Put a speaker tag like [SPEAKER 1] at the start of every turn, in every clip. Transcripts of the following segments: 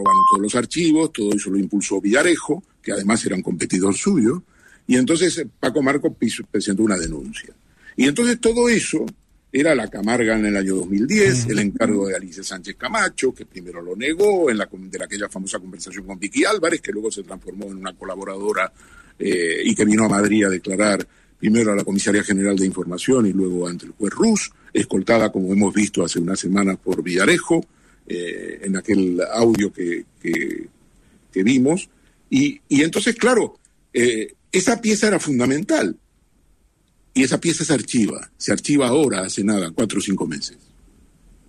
[SPEAKER 1] robaron todos los archivos, todo eso lo impulsó Villarejo, que además era un competidor suyo, y entonces eh, Paco Marco presentó una denuncia. Y entonces todo eso era la Camarga en el año 2010, el encargo de Alicia Sánchez Camacho, que primero lo negó en la, de aquella famosa conversación con Vicky Álvarez, que luego se transformó en una colaboradora eh, y que vino a Madrid a declarar primero a la Comisaría General de Información y luego ante el juez Rus, escoltada, como hemos visto hace unas semanas, por Villarejo, eh, en aquel audio que, que, vimos. Y, y, entonces, claro, eh, esa pieza era fundamental. Y esa pieza se archiva. Se archiva ahora, hace nada, cuatro o cinco meses.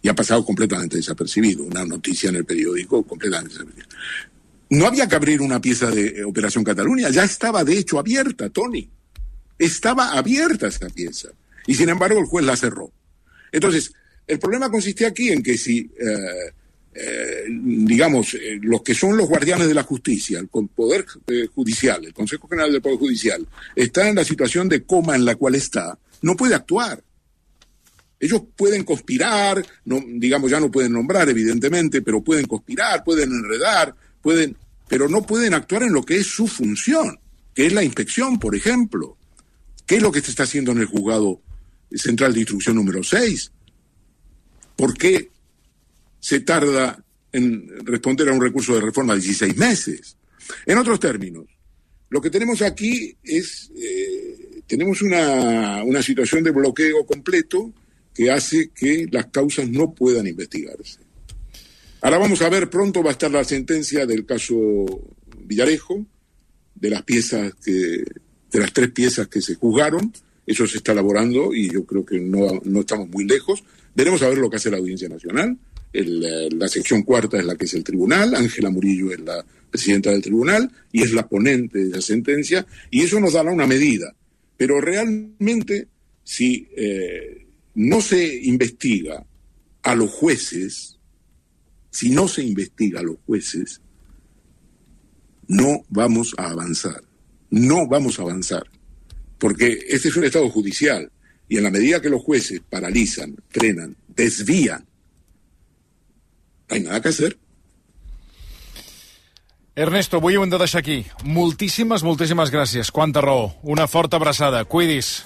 [SPEAKER 1] Y ha pasado completamente desapercibido. Una noticia en el periódico completamente desapercibida. No había que abrir una pieza de Operación Cataluña. Ya estaba, de hecho, abierta, Tony. Estaba abierta esa pieza. Y sin embargo, el juez la cerró. Entonces, el problema consistía aquí en que si, eh, eh, digamos, eh, los que son los guardianes de la justicia, el Poder Judicial, el Consejo General del Poder Judicial, está en la situación de coma en la cual está, no puede actuar. Ellos pueden conspirar, no, digamos, ya no pueden nombrar, evidentemente, pero pueden conspirar, pueden enredar, pueden, pero no pueden actuar en lo que es su función, que es la inspección, por ejemplo. ¿Qué es lo que se está haciendo en el juzgado central de instrucción número 6? ¿Por qué se tarda en responder a un recurso de reforma 16 meses? En otros términos, lo que tenemos aquí es, eh, tenemos una, una situación de bloqueo completo que hace que las causas no puedan investigarse. Ahora vamos a ver, pronto va a estar la sentencia del caso Villarejo, de las piezas que, de las tres piezas que se juzgaron, eso se está elaborando y yo creo que no, no estamos muy lejos. Veremos a ver lo que hace la Audiencia Nacional. El, la sección cuarta es la que es el tribunal, Ángela Murillo es la presidenta del tribunal y es la ponente de la sentencia, y eso nos dará una medida. Pero realmente, si eh, no se investiga a los jueces, si no se investiga a los jueces, no vamos a avanzar. No vamos a avanzar. Porque este es un Estado judicial y en la medida que los jueces paralizan, frenan, desvían, no hay nada que hacer.
[SPEAKER 2] Ernesto, avui ho hem de deixar aquí. Moltíssimes, moltíssimes gràcies. Quanta raó. Una forta abraçada. Cuidis.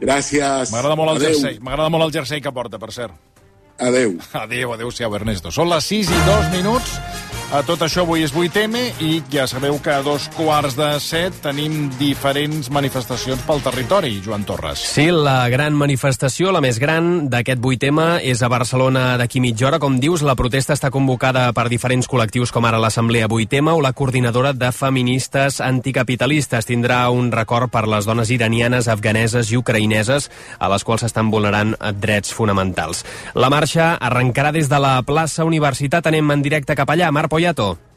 [SPEAKER 1] Gràcies.
[SPEAKER 2] M'agrada molt el jersei. M'agrada molt el jersei que porta, per cert.
[SPEAKER 1] Adeu.
[SPEAKER 2] Adeu, adeu-siau, Ernesto. Són les 6 i 2 minuts. A tot això avui és 8M i ja sabeu que a dos quarts de set tenim diferents manifestacions pel territori, Joan Torres.
[SPEAKER 3] Sí, la gran manifestació, la més gran d'aquest 8M, és a Barcelona d'aquí mitja hora. Com dius, la protesta està convocada per diferents col·lectius com ara l'Assemblea 8M o la Coordinadora de Feministes Anticapitalistes. Tindrà un record per les dones iranianes, afganeses i ucraïneses a les quals s'estan vulnerant drets fonamentals. La marxa arrencarà des de la plaça Universitat. Anem en directe cap allà. Mar Poyato.
[SPEAKER 4] Sí,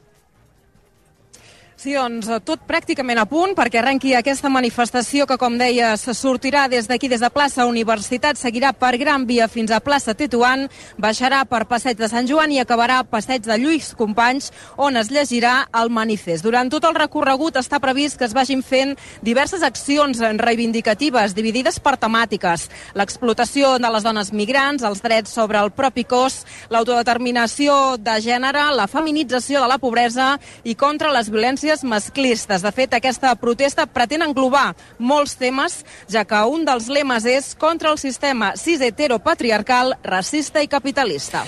[SPEAKER 4] doncs tot pràcticament a punt perquè arrenqui aquesta manifestació que, com deies, sortirà des d'aquí, des de plaça Universitat, seguirà per Gran Via fins a plaça Tetuan, baixarà per Passeig de Sant Joan i acabarà a Passeig de Lluís Companys, on es llegirà el manifest. Durant tot el recorregut està previst que es vagin fent diverses accions reivindicatives dividides per temàtiques. L'explotació de les dones migrants, els drets sobre el propi cos, l'autodeterminació de gènere, la feminització de la pobresa i contra les violències violències masclistes. De fet, aquesta protesta pretén englobar molts temes, ja que un dels lemes és contra el sistema cis heteropatriarcal, racista i capitalista.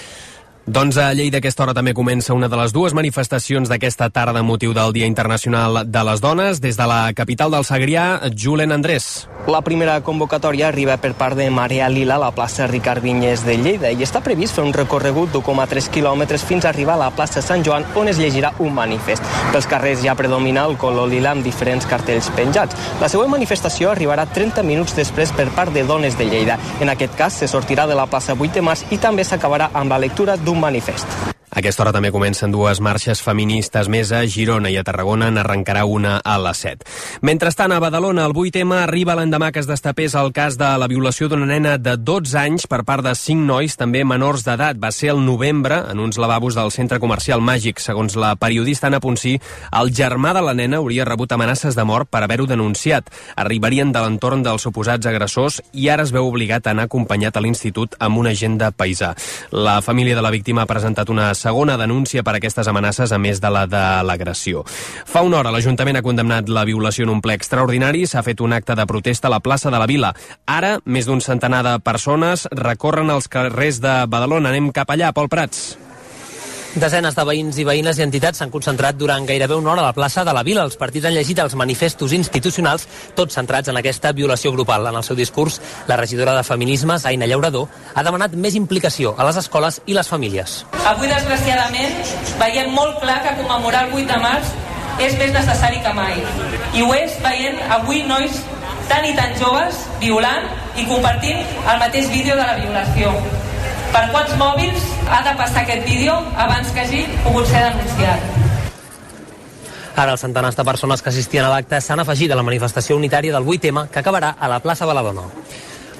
[SPEAKER 3] Doncs a Lleida aquesta hora també comença una de les dues manifestacions d'aquesta tarda motiu del Dia Internacional de les Dones. Des de la capital del Segrià, Julen Andrés.
[SPEAKER 5] La primera convocatòria arriba per part de Marea Lila a la plaça Ricard Vinyes de Lleida i està previst fer un recorregut d'1,3 quilòmetres fins a arribar a la plaça Sant Joan on es llegirà un manifest. Pels carrers ja predomina el color lila amb diferents cartells penjats. La següent manifestació arribarà 30 minuts després per part de Dones de Lleida. En aquest cas se sortirà de la plaça 8 de març i també s'acabarà amb la lectura d'un un manifest.
[SPEAKER 3] Aquesta hora també comencen dues marxes feministes més a Girona i a Tarragona n'arrencarà una a les 7. Mentrestant, a Badalona, el 8M arriba l'endemà que es destapés el cas de la violació d'una nena de 12 anys per part de 5 nois, també menors d'edat. Va ser el novembre, en uns lavabos del centre comercial Màgic. Segons la periodista Anna Ponsí, el germà de la nena hauria rebut amenaces de mort per haver-ho denunciat. Arribarien de l'entorn dels suposats agressors i ara es veu obligat a anar acompanyat a l'institut amb una agenda paisà. La família de la víctima ha presentat una segona denúncia per aquestes amenaces, a més de la de l'agressió. Fa una hora l'Ajuntament ha condemnat la violació en un ple extraordinari, s'ha fet un acte de protesta a la plaça de la Vila. Ara, més d'un centenar de persones recorren els carrers de Badalona. Anem cap allà, Pol Prats.
[SPEAKER 6] Desenes de veïns i veïnes i entitats s'han concentrat durant gairebé una hora a la plaça de la Vila. Els partits han llegit els manifestos institucionals, tots centrats en aquesta violació grupal. En el seu discurs, la regidora de Feminismes, Aina Llaurador, ha demanat més implicació a les escoles i les famílies.
[SPEAKER 7] Avui, desgraciadament, veiem molt clar que commemorar el 8 de març és més necessari que mai. I ho és veient avui nois tan i tan joves violant i compartint el mateix vídeo de la violació. Per quants mòbils ha de passar aquest vídeo abans que hagi pogut ser denunciat?
[SPEAKER 6] Ara els centenars de persones que assistien a l'acte s'han afegit a la manifestació unitària del 8M que acabarà a la plaça Baladona.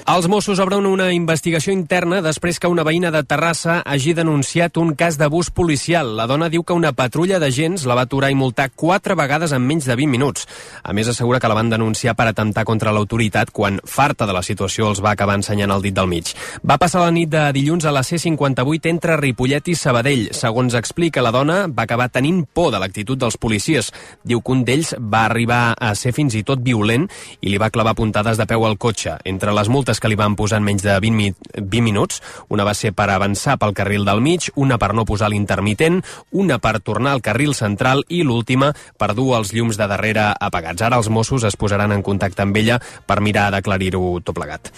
[SPEAKER 3] Els Mossos obren una investigació interna després que una veïna de Terrassa hagi denunciat un cas d'abús policial. La dona diu que una patrulla d'agents la va aturar i multar quatre vegades en menys de 20 minuts. A més, assegura que la van denunciar per atemptar contra l'autoritat quan, farta de la situació, els va acabar ensenyant el dit del mig. Va passar la nit de dilluns a la C58 entre Ripollet i Sabadell. Segons explica la dona, va acabar tenint por de l'actitud dels policies. Diu que un d'ells va arribar a ser fins i tot violent i li va clavar puntades de peu al cotxe. Entre les multes multes que li van posar en menys de 20, mi 20 minuts. Una va ser per avançar pel carril del mig, una per no posar l'intermitent, una per tornar al carril central i l'última per dur els llums de darrere apagats. Ara els Mossos es posaran en contacte amb ella per mirar d'aclarir-ho tot plegat.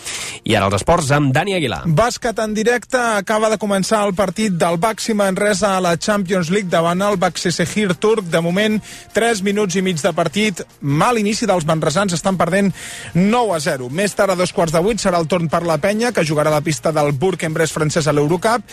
[SPEAKER 3] I ara els esports amb Dani Aguilar.
[SPEAKER 8] Bàsquet en directe. Acaba de començar el partit del Baxi Manresa a la Champions League davant el Baxi turc. De moment, 3 minuts i mig de partit. Mal inici dels manresans. Estan perdent 9 a 0. Més tard, a dos quarts de vuit, serà el torn per la penya, que jugarà a la pista del Bourg-en-Bresse francès a l'Eurocup.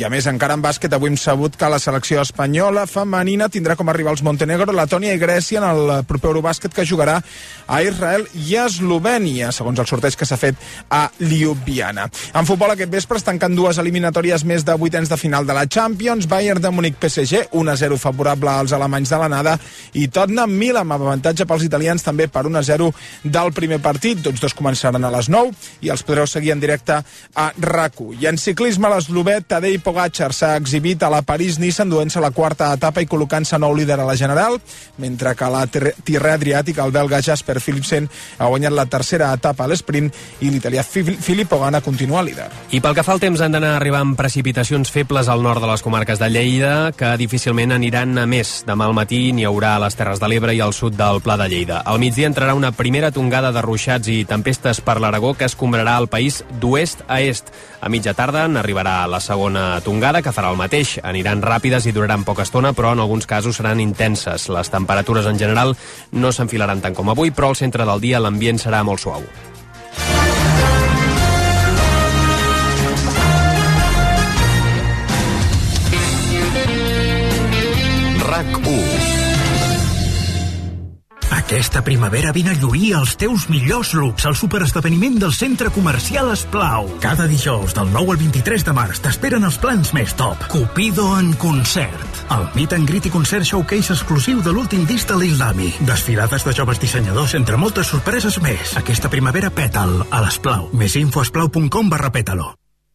[SPEAKER 8] I a més, encara en bàsquet, avui hem sabut que la selecció espanyola femenina tindrà com a rivals Montenegro, Letònia i Grècia en el proper Eurobàsquet que jugarà a Israel i a Eslovènia, segons el sorteig que s'ha fet a Ljubljana. En futbol aquest vespre es tanquen dues eliminatòries més de vuitens de final de la Champions, Bayern de Múnich PSG, 1-0 favorable als alemanys de l'anada i Tottenham Milan amb avantatge pels italians també per 1-0 del primer partit. Tots dos començaran a les 9 i els podreu seguir en directe a rac I en ciclisme, l'eslovè Tadej Pogacar s'ha exhibit a la París-Nice enduent-se la quarta etapa i col·locant-se nou líder a la general, mentre que la Tirre Adriàtica el belga Jasper Philipsen ha guanyat la tercera etapa a l'esprint i l'italià Filippo Ganna continua líder.
[SPEAKER 3] I pel que fa al temps han d'anar arribant precipitacions febles al nord de les comarques de Lleida que difícilment aniran a més. Demà al matí n'hi haurà a les Terres de l'Ebre i al sud del Pla de Lleida. Al migdia entrarà una primera tongada de ruixats i tempestes per l'Aragó que es escombrarà el país d'oest a est. A mitja tarda n'arribarà la segona tongada, que farà el mateix. Aniran ràpides i duraran poca estona, però en alguns casos seran intenses. Les temperatures en general no s'enfilaran tant com avui, però al centre del dia l'ambient serà molt suau.
[SPEAKER 9] RAC 1 aquesta primavera vine a lluir els teus millors looks al superesdeveniment del centre comercial Esplau. Cada dijous del 9 al 23 de març t'esperen els plans més top. Cupido en concert. El meet and greet i concert showcase exclusiu de l'últim disc de l'Islami. Desfilades de joves dissenyadors entre moltes sorpreses més. Aquesta primavera pètal a l'Esplau. Més info a esplau.com barra pétalo.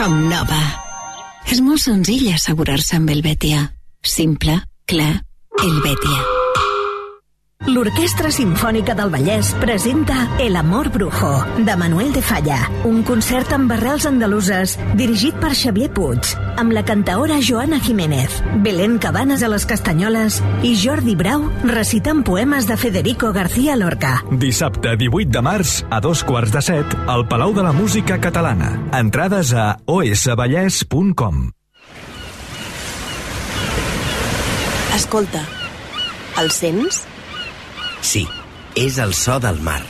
[SPEAKER 10] Com nova. És molt senzill assegurar-se amb el Betia. Simple, clar, el Betia.
[SPEAKER 11] L'Orquestra Simfònica del Vallès presenta El amor brujo, de Manuel de Falla, un concert amb arrels andaluses dirigit per Xavier Puig, amb la cantaora Joana Jiménez, Belén Cabanes a les Castanyoles i Jordi Brau recitant poemes de Federico García Lorca.
[SPEAKER 12] Dissabte 18 de març a dos quarts de set al Palau de la Música Catalana. Entrades a osvallès.com
[SPEAKER 13] Escolta, el sents?
[SPEAKER 14] Sí, és el so del mar.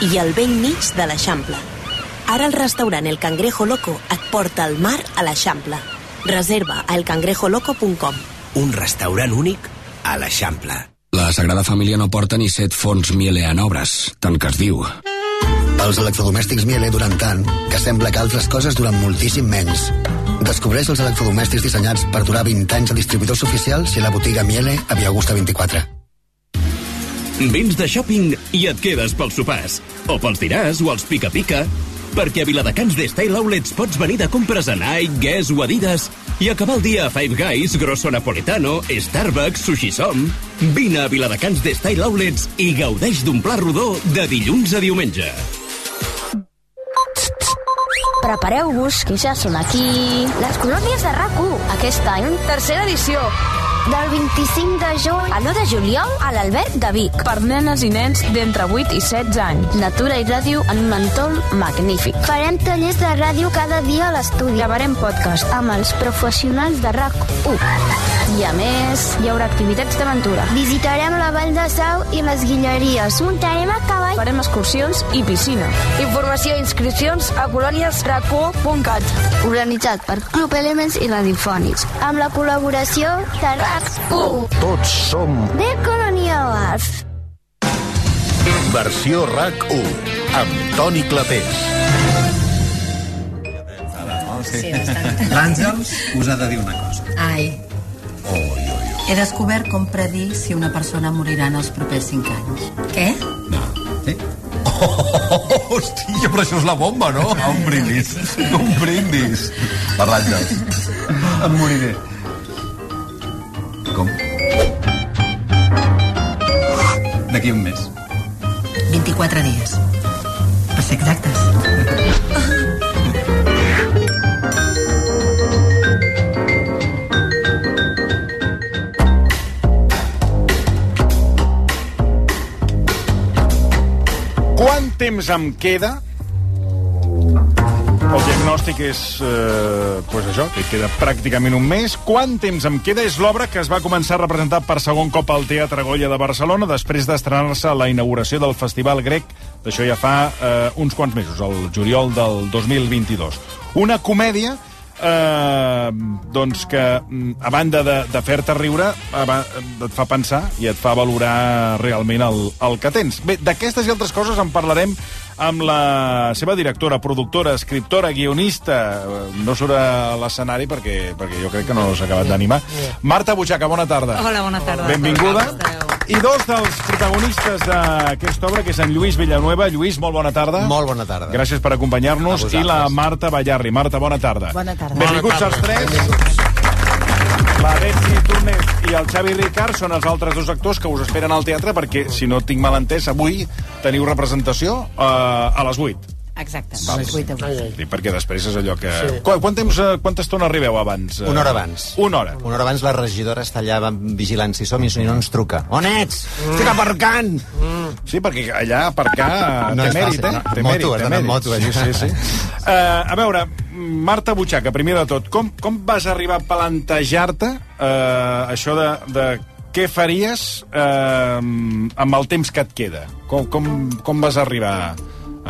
[SPEAKER 13] I al vell mig de l'Eixample. Ara el restaurant El Cangrejo Loco et porta al mar a l'Eixample. Reserva a elcangrejoloco.com
[SPEAKER 14] Un restaurant únic a l'Eixample.
[SPEAKER 15] La Sagrada Família no porta ni set fons Miele en obres, tant que es diu.
[SPEAKER 16] Els electrodomèstics Miele duren tant que sembla que altres coses duren moltíssim menys. Descobreix els electrodomèstics dissenyats per durar 20 anys a distribuïdors oficials i a la botiga Miele a Via Augusta 24.
[SPEAKER 17] Vins de shopping i et quedes pels sopars. O pels dinars o els pica-pica. Perquè a Viladecans d'Style Outlets pots venir de compres a Nike, Guess o Adidas i acabar el dia a Five Guys, Grosso Napoletano, Starbucks, Sushi Som. Vine a Viladecans d'Style Outlets i gaudeix d'un pla rodó de dilluns a diumenge.
[SPEAKER 18] Prepareu-vos, que ja són aquí... Les colònies de rac aquest any, tercera edició. Del 25 de juny a l'1 de juliol a l'Alberg de Vic. Per nenes i nens d'entre 8 i 16 anys. Natura i ràdio en un entorn magnífic.
[SPEAKER 19] Farem tallers de ràdio cada dia a l'estudi.
[SPEAKER 18] Gravarem podcast amb els professionals de RAC1. I a més, hi haurà activitats d'aventura.
[SPEAKER 19] Visitarem la Vall de Sau i les Guilleries. Muntarem a cavall.
[SPEAKER 18] Farem excursions i piscina.
[SPEAKER 19] Informació i inscripcions a colòniesrac1.cat. Organitzat per Club Elements i Radiofònics. Amb la col·laboració de RAC1.
[SPEAKER 20] Tots som
[SPEAKER 19] De Colonials.
[SPEAKER 20] Versió RAC1 amb Toni Clapés.
[SPEAKER 21] Sí, L'Àngels us ha de dir una cosa.
[SPEAKER 22] Ai,
[SPEAKER 20] Oi, oi, oi.
[SPEAKER 22] he descobert com predir si una persona morirà en els propers 5 anys. Què?
[SPEAKER 20] Sí? Oh, hòstia, però això és la bomba, no? Ah, un brindis. Un brindis. Per l'Àngels. Em moriré. Com? D'aquí un mes.
[SPEAKER 22] 24 dies. Per ser exactes.
[SPEAKER 2] temps em queda? El diagnòstic és, eh, pues això, que queda pràcticament un mes. Quant temps em queda? És l'obra que es va començar a representar per segon cop al Teatre Goya de Barcelona després d'estrenar-se a la inauguració del Festival Grec, d'això ja fa eh, uns quants mesos, el juliol del 2022. Una comèdia eh, doncs que, mm, a banda de, de fer-te riure, et fa pensar i et fa valorar realment el, el que tens. Bé, d'aquestes i altres coses en parlarem amb la seva directora, productora, escriptora, guionista. No surt a l'escenari perquè, perquè jo crec que no s'ha acabat d'animar. Marta Butxaca, bona tarda.
[SPEAKER 23] Hola, bona tarda.
[SPEAKER 2] Benvinguda. I dos dels protagonistes d'aquesta obra, que és en Lluís Villanueva. Lluís, molt bona tarda.
[SPEAKER 24] Molt bona tarda.
[SPEAKER 2] Gràcies per acompanyar-nos. I la Marta Ballarri. Marta, bona tarda.
[SPEAKER 23] Bona tarda.
[SPEAKER 2] Benvinguts els tres. La Betsy Túnez i el Xavi Ricard són els altres dos actors que us esperen al teatre perquè, si no tinc mal entès, avui teniu representació eh, a les 8.
[SPEAKER 23] Exacte, a
[SPEAKER 2] Val.
[SPEAKER 23] les 8 d'avui.
[SPEAKER 2] Sí, perquè després és allò que...
[SPEAKER 24] Sí.
[SPEAKER 2] Quant, quant temps, eh, quanta estona arribeu abans? eh?
[SPEAKER 24] Una hora abans.
[SPEAKER 2] Una hora.
[SPEAKER 24] Una hora abans la regidora està allà vigilant si som i si no ens truca. On ets? Estic aparcant!
[SPEAKER 2] Sí, perquè allà aparcar
[SPEAKER 24] No
[SPEAKER 2] té mèrit, eh?
[SPEAKER 24] no?
[SPEAKER 2] Té
[SPEAKER 24] Moto,
[SPEAKER 2] mèrit,
[SPEAKER 24] has
[SPEAKER 2] té
[SPEAKER 24] d'anar
[SPEAKER 2] mèrit.
[SPEAKER 24] amb moto, allà.
[SPEAKER 2] Sí, sí. sí. Uh, a veure, Marta Butxaca, primer de tot, com, com vas arribar a plantejar-te uh, això de, de què faries uh, amb el temps que et queda? Com, com, com vas arribar a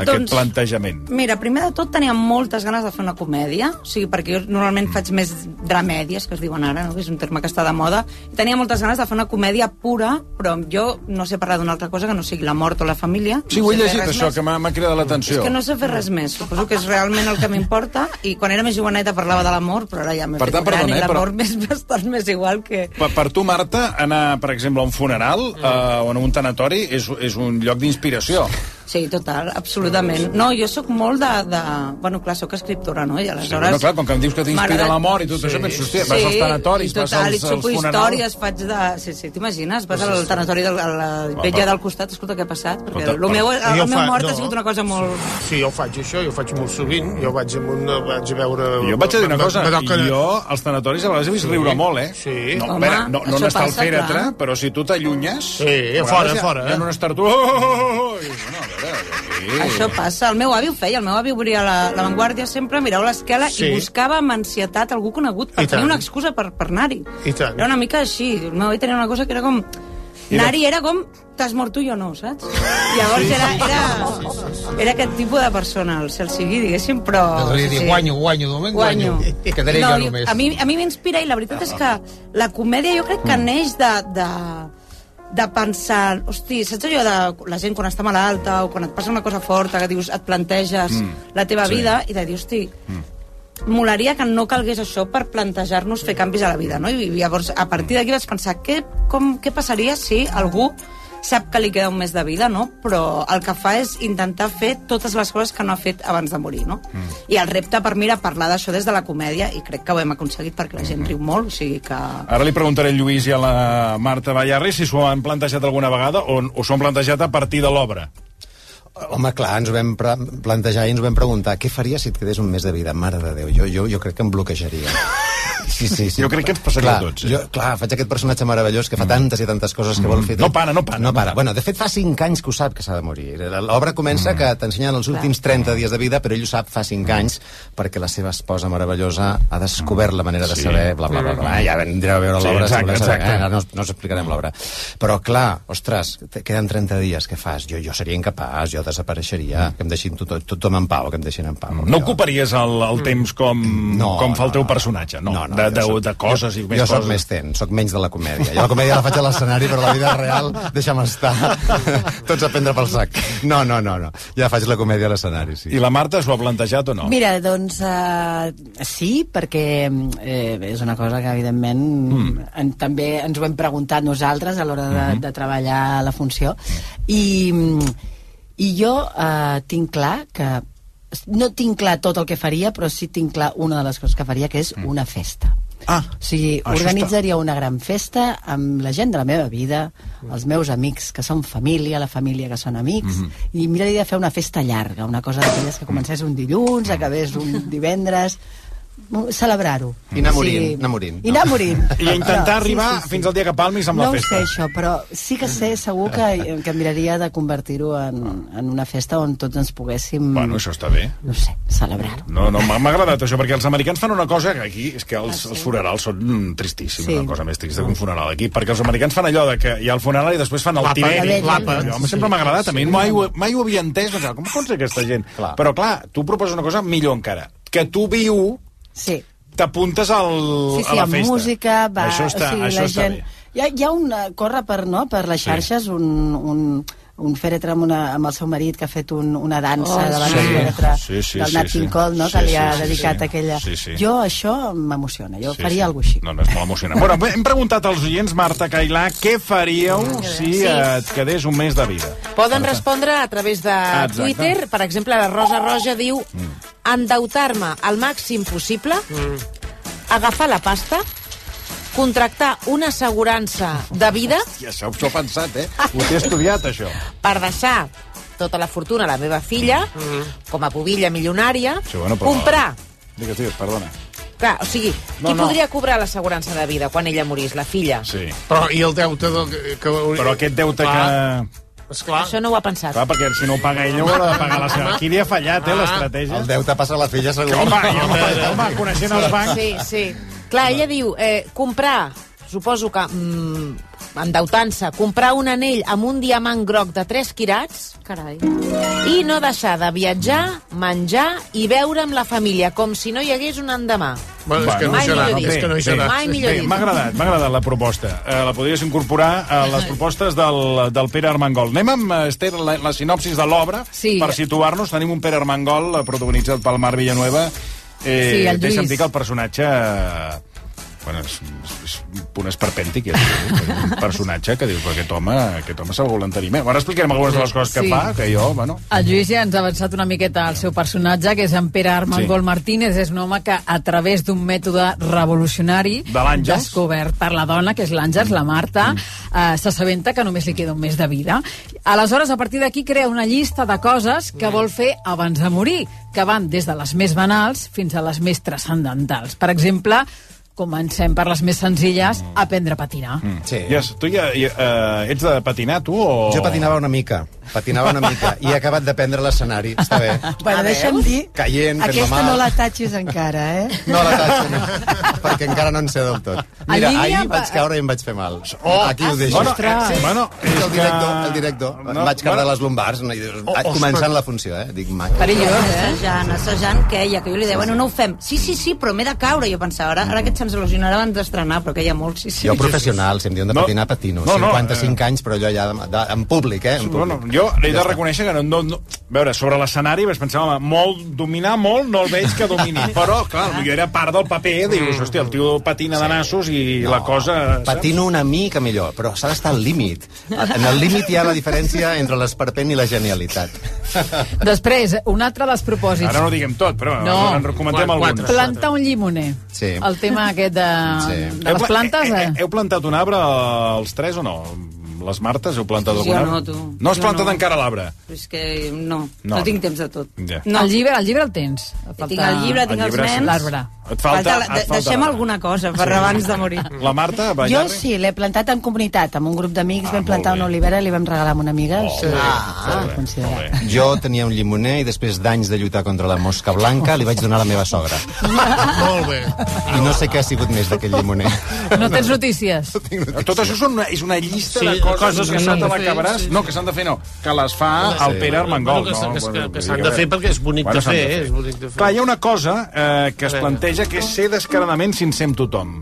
[SPEAKER 2] aquest
[SPEAKER 23] Doncs-
[SPEAKER 2] plantejament?
[SPEAKER 23] Mira, primer de tot tenia moltes ganes de fer una comèdia, o sigui, perquè jo normalment faig més dramèdies, que es diuen ara, no? que és un terme que està de moda, i tenia moltes ganes de fer una comèdia pura, però jo no sé parlar d'una altra cosa que no sigui la mort o la família.
[SPEAKER 2] Sí,
[SPEAKER 23] no
[SPEAKER 2] ho he llegit, això,
[SPEAKER 23] més.
[SPEAKER 2] que m'ha cridat l'atenció.
[SPEAKER 23] És que no sé fer res més, suposo que és realment el que m'importa, i quan era més joveneta parlava de l'amor, però ara ja m'he fet
[SPEAKER 2] tant,
[SPEAKER 23] gran
[SPEAKER 2] perdona,
[SPEAKER 23] i
[SPEAKER 2] eh, però-
[SPEAKER 23] l'amor m'és bastant més igual que...
[SPEAKER 2] Per, per tu, Marta, anar, per exemple, a un funeral
[SPEAKER 23] Mm.
[SPEAKER 2] eh, o a un tanatori és, és un lloc d'inspiració.
[SPEAKER 23] Sí, total, absolutament. No, jo sóc molt de... de... Bueno, clar, sóc escriptora, no? I
[SPEAKER 2] Sí,
[SPEAKER 23] aleshores...
[SPEAKER 2] bueno, clar, com que em dius que t'inspira la mort i tot això, penso, hòstia, vas als tanatoris,
[SPEAKER 23] total,
[SPEAKER 2] vas als, als funerals...
[SPEAKER 23] històries, faig de... Sí, sí, t'imagines? Vas al tanatori de la
[SPEAKER 2] va.
[SPEAKER 23] del costat, escolta què ha passat, perquè
[SPEAKER 25] Escolta,
[SPEAKER 23] el meu, el,
[SPEAKER 25] jo
[SPEAKER 23] el meu
[SPEAKER 25] fa-
[SPEAKER 23] mort
[SPEAKER 25] no.
[SPEAKER 23] ha sigut una cosa molt...
[SPEAKER 25] Sí, jo faig això, jo faig molt sovint. Jo vaig, amb una, vaig a veure...
[SPEAKER 2] Jo vaig a dir una cosa,
[SPEAKER 25] toca-
[SPEAKER 2] jo als tanatoris a vegades he vist riure molt, eh?
[SPEAKER 25] Sí.
[SPEAKER 2] No, a
[SPEAKER 25] Home,
[SPEAKER 2] veure, no, no n'està al
[SPEAKER 25] passa,
[SPEAKER 2] fèretre, però si tu t'allunyes...
[SPEAKER 25] Sí,
[SPEAKER 2] a
[SPEAKER 25] fora,
[SPEAKER 2] vegades hi ha-
[SPEAKER 25] fora,
[SPEAKER 2] Hi ha
[SPEAKER 25] eh?
[SPEAKER 2] unes tartues... Oh, oh, oh, oh, i, bueno, a veure, aquí...
[SPEAKER 23] Això passa. El meu avi ho feia. El meu avi obria la, la Vanguardia sempre, mirava l'esquela
[SPEAKER 25] Sí.
[SPEAKER 23] i buscava amb ansietat algú conegut per
[SPEAKER 25] I
[SPEAKER 23] tenir
[SPEAKER 25] tant.
[SPEAKER 23] una excusa per, per anar-hi. Era una mica així. El meu avi tenia una cosa que era com... Anar-hi era com t'has mort tu i jo no, saps? Llavors era, era, era aquest tipus de persona, el cel sigui, diguéssim, però...
[SPEAKER 25] Podria dir, guanyo, guanyo, de moment guanyo. Quedaré
[SPEAKER 23] no,
[SPEAKER 25] jo només.
[SPEAKER 23] A mi, a mi m'inspira i la veritat és que la comèdia jo crec que neix de, de, de pensar, hosti, saps allò de la gent quan està malalta o quan et passa una cosa forta que dius, et planteges
[SPEAKER 22] Mm.
[SPEAKER 23] la teva
[SPEAKER 22] Sí.
[SPEAKER 23] vida i de dir, hosti, molaria que no calgués això per plantejar-nos fer canvis a la vida, no? I llavors, a partir d'aquí vaig pensar, què, com, què passaria si algú sap que li queda un mes de vida, no? Però el que fa és intentar fer totes les coses que no ha fet abans de morir, no?
[SPEAKER 2] Mm.
[SPEAKER 23] I el repte per mi era parlar d'això des de la comèdia i crec que ho hem aconseguit perquè la gent riu molt, o sigui que...
[SPEAKER 2] Ara li preguntaré al Lluís i a la Marta Ballarri si s'ho han plantejat alguna vegada o, o s'ho han plantejat a partir de l'obra.
[SPEAKER 24] Home, clar, ens ho vam plantejar i ens ho vam preguntar què faria si et quedés un mes de vida? Mare de Déu, jo, jo, jo crec que em bloquejaria. Sí, sí, sí.
[SPEAKER 2] Jo crec que ens passaria
[SPEAKER 24] clar,
[SPEAKER 2] a tots, eh?
[SPEAKER 24] Jo, clar, faig aquest personatge meravellós que fa tantes i tantes coses que vol fer.
[SPEAKER 2] No para, no para.
[SPEAKER 24] No para. Bueno, de fet, fa 5 anys que ho sap que s'ha de morir. L'obra comença que t'ensenyen els últims 30 dies de vida, però ell ho sap fa 5 anys perquè la seva esposa meravellosa ha descobert la manera de
[SPEAKER 2] Sí.
[SPEAKER 24] saber, bla, bla, bla, bla. Ja vendreu a veure
[SPEAKER 2] Sí,
[SPEAKER 24] l'obra. si
[SPEAKER 2] exacte, exacte.
[SPEAKER 24] Eh, no, no us explicarem l'obra. Però, clar, ostres, te queden 30 dies, què fas? Jo, jo seria incapaç, jo desapareixeria, que em deixin tot, tothom en pau, que em deixin en pau.
[SPEAKER 2] No ocuparies el, el temps com,
[SPEAKER 24] No,
[SPEAKER 2] com fa el teu personatge, no?
[SPEAKER 24] No, no,
[SPEAKER 2] de,
[SPEAKER 24] jo
[SPEAKER 2] de,
[SPEAKER 24] soc-
[SPEAKER 2] de coses i més
[SPEAKER 24] jo
[SPEAKER 2] coses.
[SPEAKER 24] sóc més ten, sóc menys de la comèdia. Jo la comèdia la faig a l'escenari, però la vida real, deixa'm estar. Tots a prendre pel sac. No, no, no, no. Ja faig la comèdia a l'escenari, sí.
[SPEAKER 2] I la Marta s'ho ha plantejat o no?
[SPEAKER 22] Mira, doncs uh, sí, perquè eh, és una cosa que evidentment mm. en, també ens ho hem preguntat nosaltres a l'hora de,
[SPEAKER 2] Mhm.
[SPEAKER 22] de treballar la funció i, i jo uh, tinc clar que no tinc clar tot el que faria, però sí tinc clar una de les coses que faria, que és una festa.
[SPEAKER 2] Ah,
[SPEAKER 22] o sigui, organitzaria una gran festa amb la gent de la meva vida, els meus amics que són família, la família que són amics,
[SPEAKER 24] Mhm.
[SPEAKER 22] i miraria de fer una festa llarga, una cosa d'aquelles que comencés un dilluns, acabés un divendres, celebrar-ho.
[SPEAKER 24] I anar
[SPEAKER 22] O
[SPEAKER 24] morint,
[SPEAKER 22] sigui,
[SPEAKER 24] anar morint.
[SPEAKER 22] I anar morint.
[SPEAKER 2] I intentar
[SPEAKER 22] No,
[SPEAKER 2] arribar fins al dia que palmis amb
[SPEAKER 22] no
[SPEAKER 2] la
[SPEAKER 22] ho
[SPEAKER 2] festa.
[SPEAKER 22] sé això, però sí que sé segur que, que miraria de convertir-ho en, en una festa on tots ens poguéssim,
[SPEAKER 2] Bueno, això està bé.
[SPEAKER 22] no sé, celebrar-ho.
[SPEAKER 2] No, no, m'ha agradat això, perquè els americans fan una cosa que aquí, és que els, els funerals són tristíssims,
[SPEAKER 22] Sí.
[SPEAKER 2] una cosa més trista que un funeral aquí, perquè els americans fan allò de que hi ha el funeral i després fan el tiberi.
[SPEAKER 25] l'àpat.
[SPEAKER 2] Home, sempre m'ha agradat, a mi mai, ho, mai ho havia entès, pensava, com pot ser aquesta gent?
[SPEAKER 24] Clar.
[SPEAKER 2] Però clar, tu proposes una cosa millor encara, que tu viu,
[SPEAKER 22] Sí.
[SPEAKER 2] t'apuntes al,
[SPEAKER 22] Sí, sí,
[SPEAKER 2] a la
[SPEAKER 22] amb
[SPEAKER 2] festa.
[SPEAKER 22] música, va,
[SPEAKER 2] això està,
[SPEAKER 22] o sigui,
[SPEAKER 2] això
[SPEAKER 22] la
[SPEAKER 2] està
[SPEAKER 22] gent...
[SPEAKER 2] bé.
[SPEAKER 22] Hi ha, hi ha un... eh, Corre per, no, per les
[SPEAKER 2] Sí.
[SPEAKER 22] xarxes un, un, un fèretre amb, una, amb el seu marit que ha fet un, una dansa
[SPEAKER 23] Oh,
[SPEAKER 22] davant
[SPEAKER 2] sí.
[SPEAKER 22] del fèretre
[SPEAKER 2] Sí, sí,
[SPEAKER 22] del
[SPEAKER 2] sí,
[SPEAKER 22] Nat
[SPEAKER 2] sí.
[SPEAKER 22] King Cole, no,
[SPEAKER 2] Sí,
[SPEAKER 22] que li
[SPEAKER 2] sí,
[SPEAKER 22] ha
[SPEAKER 2] sí,
[SPEAKER 22] dedicat
[SPEAKER 2] sí.
[SPEAKER 22] aquella...
[SPEAKER 2] Sí, sí.
[SPEAKER 22] Jo això m'emociona, jo
[SPEAKER 2] Sí,
[SPEAKER 22] faria
[SPEAKER 2] sí.
[SPEAKER 22] alguna cosa així.
[SPEAKER 2] No, no, és molt emocionant. Bueno, hem preguntat als oients, Marta Cailà, què faríeu si
[SPEAKER 26] Sí.
[SPEAKER 2] et quedés un mes de vida?
[SPEAKER 26] Poden respondre a través de
[SPEAKER 2] Exacte.
[SPEAKER 26] Twitter. Per exemple, la Rosa Roja diu endeutar-me al màxim possible, agafar la pasta, contractar una assegurança de vida
[SPEAKER 2] I això ho he pensat, eh? Ho he estudiat, això.
[SPEAKER 26] per deixar tota la fortuna a la meva filla, com a pubilla milionària,
[SPEAKER 2] Sí, bueno, però-
[SPEAKER 26] comprar
[SPEAKER 2] Digues, digues, perdona.
[SPEAKER 26] Clar, o sigui,
[SPEAKER 2] No,
[SPEAKER 26] qui
[SPEAKER 2] no.
[SPEAKER 26] podria cobrar l'assegurança de vida quan ella morís? La filla?
[SPEAKER 2] Sí.
[SPEAKER 25] Però i el deute del, que, que...
[SPEAKER 2] Però aquest deute que...
[SPEAKER 25] Esclar.
[SPEAKER 26] Això no ho ha pensat.
[SPEAKER 2] Clar, perquè si no ho paga ella, ho ha de pagar la seva. Qui li ha fallat, eh, l'estratègia?
[SPEAKER 24] El deute passa a la filla, segur.
[SPEAKER 2] Home, home, home, coneixent els bancs...
[SPEAKER 26] Sí, sí. Clar, ella diu, eh, comprar, suposo que mm, endeutant-se, comprar un anell amb un diamant groc de 3 quirats
[SPEAKER 23] Carai.
[SPEAKER 26] i no deixar de viatjar, menjar i beure amb la família, com si no hi hagués un endemà.
[SPEAKER 25] Bueno, és que no hi serà,
[SPEAKER 26] millor dit.
[SPEAKER 25] és que no hi serà.
[SPEAKER 26] Mai millor
[SPEAKER 2] Bé,
[SPEAKER 26] dit.
[SPEAKER 2] m'ha agradat, m'ha agradat la proposta. Eh, la podries incorporar a les propostes del, del Pere Armengol. Anem amb, eh, Esther, la, la sinopsis de l'obra,
[SPEAKER 22] Sí.
[SPEAKER 2] per situar-nos. Tenim un Pere Armengol, eh, protagonitzat pel Marc Villanueva. Eh,
[SPEAKER 22] Sí, el
[SPEAKER 2] deixa'm
[SPEAKER 22] Lluís.
[SPEAKER 2] dir que el personatge... bueno, és, és un punt esperpèntic, ja dius, un personatge que dius, però aquest home, aquest home se'l volen tenir més. Ara explicarem algunes de les coses que
[SPEAKER 27] Sí.
[SPEAKER 2] fa, que jo, bueno...
[SPEAKER 27] El Lluís ja ens ha avançat una miqueta el seu personatge, que és en Pere Armengol
[SPEAKER 2] Sí.
[SPEAKER 27] Martínez. És un home que, a través d'un mètode revolucionari
[SPEAKER 2] De l'Àngels.
[SPEAKER 27] descobert per la dona, que és l'Àngels, la Marta, eh, s'assabenta que només li queda un mes de vida. Aleshores, a partir d'aquí, crea una llista de coses que vol fer abans de morir, que van des de les més banals fins a les més transcendentals. Per exemple, comencem per les més senzilles, aprendre a patinar.
[SPEAKER 2] Mm. Sí. Yes, tu ja, ja uh, ets de patinar, tu, o...?
[SPEAKER 24] Jo patinava una mica, patinava una mica, i he acabat d'aprendre l'escenari, està bé.
[SPEAKER 22] Bueno, deixa'm dir,
[SPEAKER 24] Caient,
[SPEAKER 22] aquesta
[SPEAKER 24] mal.
[SPEAKER 22] no la tatxis encara, eh?
[SPEAKER 24] No la tatxo, no, perquè encara no en sé del tot. Mira,
[SPEAKER 22] línia
[SPEAKER 24] ahir
[SPEAKER 22] va-
[SPEAKER 24] vaig caure i em vaig fer mal.
[SPEAKER 2] Oh,
[SPEAKER 24] Aquí ho deixo.
[SPEAKER 2] bueno, eh, bueno,
[SPEAKER 24] és el director,
[SPEAKER 2] que-
[SPEAKER 24] el director.
[SPEAKER 2] No,
[SPEAKER 24] em vaig caure
[SPEAKER 2] bueno.
[SPEAKER 24] les lumbars, no, i dius,
[SPEAKER 2] Oh, ostres.
[SPEAKER 24] començant la funció, eh? Dic mai.
[SPEAKER 23] Perillós, eh? Assajant, assajant, queia, que jo li deia, bueno, no ho fem. Sí, sí, sí, però m'he de caure. Jo pensava, ara, ara aquest se'ns il·lusionarà abans d'estrenar, però queia molt, sí, sí.
[SPEAKER 24] Jo professional, si em diuen de
[SPEAKER 2] No.
[SPEAKER 24] patinar, patino.
[SPEAKER 2] No, no,
[SPEAKER 24] 55 anys, però allò ja de, de, en públic, eh? En
[SPEAKER 2] Bueno,
[SPEAKER 24] públic.
[SPEAKER 2] jo he de reconèixer que no, no, no... A veure, sobre l'escenari vaig pensar, home, molt, dominar molt no el veig que domini, però, clar, jo era part del paper, dius, hòstia, el tio patina de nassos i la cosa... saps?
[SPEAKER 24] Patino una mica millor, però s'ha d'estar al límit. En el límit hi ha la diferència entre l'esperpent i la genialitat.
[SPEAKER 27] Després, un altre dels propòsits.
[SPEAKER 2] Ara no diguem tot, però
[SPEAKER 27] No.
[SPEAKER 2] en recomantem alguns.
[SPEAKER 27] Plantar un llimoner.
[SPEAKER 2] Sí.
[SPEAKER 27] El tema aquest de,
[SPEAKER 2] Sí.
[SPEAKER 27] de les plantes...
[SPEAKER 2] Heu,
[SPEAKER 27] Eh?
[SPEAKER 2] heu plantat un arbre els tres o no? Les Martes, heu plantat
[SPEAKER 23] Jo
[SPEAKER 2] algun arbre?
[SPEAKER 23] no, tu.
[SPEAKER 2] No has
[SPEAKER 23] Jo
[SPEAKER 2] plantat
[SPEAKER 23] no.
[SPEAKER 2] encara l'arbre?
[SPEAKER 23] És que no,
[SPEAKER 2] No.
[SPEAKER 23] no, no tinc temps de tot.
[SPEAKER 2] Ja.
[SPEAKER 23] No.
[SPEAKER 27] El llibre, el llibre el tens. Et falta-
[SPEAKER 23] Tinc el llibre, tinc
[SPEAKER 2] El
[SPEAKER 23] els
[SPEAKER 2] llibre, sí.
[SPEAKER 23] nens.
[SPEAKER 27] L'arbre.
[SPEAKER 2] Et falta-
[SPEAKER 23] la-
[SPEAKER 2] et falta
[SPEAKER 23] Deixem alguna cosa per
[SPEAKER 2] Sí.
[SPEAKER 23] abans de morir.
[SPEAKER 2] La Marta,
[SPEAKER 22] Jo
[SPEAKER 2] Ballarri?
[SPEAKER 22] sí, l'he plantat en comunitat, amb un grup d'amics,
[SPEAKER 24] Ah,
[SPEAKER 22] vam plantar una olivera i li vam regalar a una amiga.
[SPEAKER 24] Oh,
[SPEAKER 22] sí.
[SPEAKER 24] ah,
[SPEAKER 22] sí, considerat.
[SPEAKER 24] Jo tenia un llimoner i després d'anys de lluitar contra la mosca blanca li vaig donar a la meva sogra.
[SPEAKER 25] Molt bé.
[SPEAKER 24] I no sé què ha sigut més d'aquell llimoner.
[SPEAKER 27] No tens notícies?
[SPEAKER 2] Tot això són una, és una llista
[SPEAKER 25] Sí,
[SPEAKER 2] de coses,
[SPEAKER 25] coses que
[SPEAKER 2] que no te
[SPEAKER 25] de fer,
[SPEAKER 2] l'acabaràs.
[SPEAKER 25] sí,
[SPEAKER 2] No, que s'han de fer no, que les fa
[SPEAKER 25] Sí.
[SPEAKER 2] el Pere Armengol.
[SPEAKER 25] Bueno, que
[SPEAKER 2] no?
[SPEAKER 25] que-
[SPEAKER 2] Bueno,
[SPEAKER 25] que s'han de fer perquè és bonic de
[SPEAKER 2] s'han
[SPEAKER 25] fer, és bonic de fer.
[SPEAKER 2] Clar, hi ha una cosa eh, que es planteja que és ser descaradament sincer amb tothom.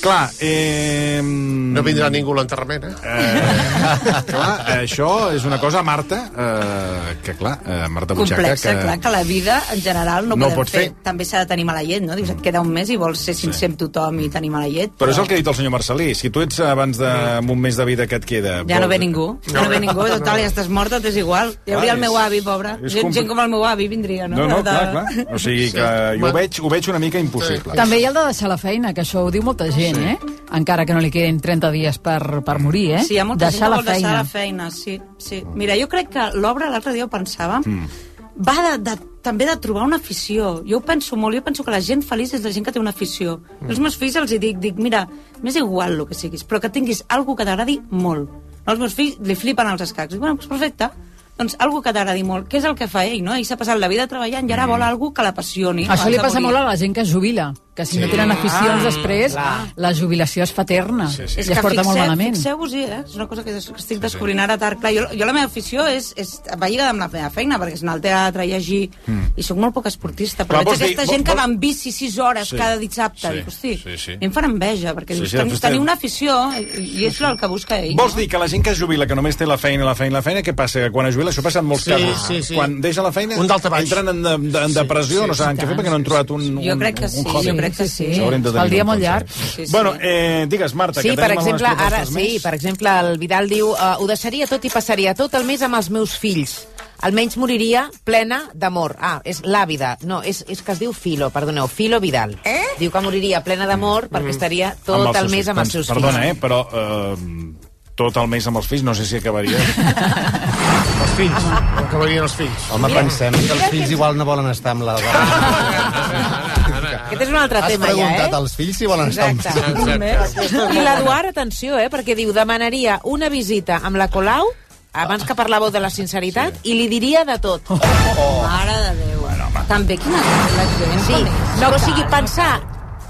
[SPEAKER 2] Clar, eh...
[SPEAKER 25] No vindrà ningú a l'enterrament, eh?
[SPEAKER 2] Eh, clar, això és una cosa, Marta, eh, que clar, eh, Marta Butxaca...
[SPEAKER 23] Complexa,
[SPEAKER 2] que...
[SPEAKER 23] clar, que la vida en general no,
[SPEAKER 2] No
[SPEAKER 23] podem fer.
[SPEAKER 2] fer.
[SPEAKER 23] També s'ha de tenir mala llet, no? Dius, et queda un mes i vols ser sincer amb tothom i tenir mala llet.
[SPEAKER 2] Però és el que ha dit el senyor Marcelí. Si tu ets abans d'un mes de vida que et queda...
[SPEAKER 23] Ja no
[SPEAKER 2] vols-
[SPEAKER 23] ve ningú, ja no ve ningú, total, ja estàs morta, t'és igual. Hi hauria
[SPEAKER 2] Clar,
[SPEAKER 23] el meu
[SPEAKER 2] és-
[SPEAKER 23] avi, pobre.
[SPEAKER 2] és
[SPEAKER 23] Gent,
[SPEAKER 2] compli-
[SPEAKER 23] gent com el meu avi vindria, no?
[SPEAKER 2] No, no,
[SPEAKER 23] De-
[SPEAKER 2] clar, clar. O sigui que jo ho veig, ho veig una mica impossible.
[SPEAKER 27] També hi ha el de deixar la feina, que això ho diu molta gent, eh? Encara que no li quedin 30 dies per, per morir, eh?
[SPEAKER 23] Sí, hi ha molta
[SPEAKER 27] deixar
[SPEAKER 23] gent
[SPEAKER 27] la
[SPEAKER 23] que vol deixar
[SPEAKER 27] feina.
[SPEAKER 23] la feina, sí, sí. Mira, jo crec que l'obra, l'altre dia ho pensava,
[SPEAKER 2] Mm.
[SPEAKER 23] va de, de, també de trobar una afició. Jo ho penso molt, jo penso que la gent feliç és la gent que té una afició.
[SPEAKER 2] Mm.
[SPEAKER 23] Els meus fills els hi dic, dic, mira, m'és igual el que siguis, però que tinguis algo que t'agradi molt. Els meus fills li flipen els escacs. Dic, bueno, doncs perfecte. Doncs algo que t'agradi molt. Què és el que fa ell, no? Ell s'ha passat la vida treballant i ara vol algo que l'apassioni.
[SPEAKER 27] Això li passa molt a la gent que es jubila, que si
[SPEAKER 23] Sí.
[SPEAKER 27] no tenen aficions
[SPEAKER 23] Ah,
[SPEAKER 27] després,
[SPEAKER 23] clar.
[SPEAKER 27] la jubilació es fa eterna
[SPEAKER 23] És
[SPEAKER 27] i es porta molt malament.
[SPEAKER 23] Fixeu-vos-hi, eh? És una cosa que, estic descobrint ara tard. Clar, jo, jo la meva afició és, és, va lligada amb la meva feina, perquè és anar al teatre, llegir,
[SPEAKER 2] Mm.
[SPEAKER 23] i sóc molt poc esportista. Però
[SPEAKER 2] Clar,
[SPEAKER 23] veig
[SPEAKER 2] vols dir-
[SPEAKER 23] aquesta
[SPEAKER 2] vol-
[SPEAKER 23] gent que va en bici 6 hores
[SPEAKER 2] Sí,
[SPEAKER 23] cada dissabte.
[SPEAKER 2] sí,
[SPEAKER 23] Dic, hosti,
[SPEAKER 2] sí, sí.
[SPEAKER 23] a mi em fan enveja, perquè
[SPEAKER 2] Sí,
[SPEAKER 23] dius,
[SPEAKER 2] sí,
[SPEAKER 23] ten, tenir una afició, i, i és el que busca ell.
[SPEAKER 2] Vols dir que la gent que es jubila, que només té la feina, la feina, la feina, què passa? Que quan es jubila, això passa en molts
[SPEAKER 25] Sí,
[SPEAKER 2] casos.
[SPEAKER 25] sí, sí.
[SPEAKER 2] Quan deixa la feina,
[SPEAKER 25] Un
[SPEAKER 2] entren en, de, en depressió,
[SPEAKER 25] sí,
[SPEAKER 2] no saben
[SPEAKER 25] sí,
[SPEAKER 2] què fer perquè no han trobat un, un,
[SPEAKER 23] Jo crec que
[SPEAKER 2] un
[SPEAKER 23] sí,
[SPEAKER 2] hobby.
[SPEAKER 23] jo crec que sí.
[SPEAKER 27] Fa el dia molt llarg.
[SPEAKER 23] Sí, sí.
[SPEAKER 2] Bueno, eh, digues, Marta,
[SPEAKER 26] Sí,
[SPEAKER 2] que
[SPEAKER 26] per exemple,
[SPEAKER 2] algunes
[SPEAKER 26] ara,
[SPEAKER 2] propostes
[SPEAKER 26] sí,
[SPEAKER 2] més.
[SPEAKER 26] per exemple, el Vidal diu uh, ho deixaria tot i passaria tot el mes amb els meus fills. Almenys moriria plena d'amor. Ah, és l'àvida. No, és, és que es diu Filo, perdoneu, Filo Vidal. Eh? Diu que moriria plena d'amor perquè estaria tot el
[SPEAKER 2] seus
[SPEAKER 26] mes amb els
[SPEAKER 2] Doncs,
[SPEAKER 26] seus
[SPEAKER 2] Perdona,
[SPEAKER 26] fills.
[SPEAKER 2] eh, però eh, tot el mes amb els fills, no sé si acabaria.
[SPEAKER 25] Els fills. No acabarien els fills.
[SPEAKER 24] Home,
[SPEAKER 26] Mira,
[SPEAKER 24] pensem que els fills igual no volen estar amb la
[SPEAKER 26] Aquest és un altre
[SPEAKER 24] Has
[SPEAKER 26] tema ja,
[SPEAKER 24] preguntat
[SPEAKER 26] eh?
[SPEAKER 24] als fills si volen estar amb
[SPEAKER 26] Exacte. I l'Eduard, atenció, eh, perquè diu demanaria una visita amb la Colau abans que parlàveu de la sinceritat i li diria de tot.
[SPEAKER 23] Oh. Mare de Déu. També quina la gent
[SPEAKER 26] Sí, no, o sigui, pensar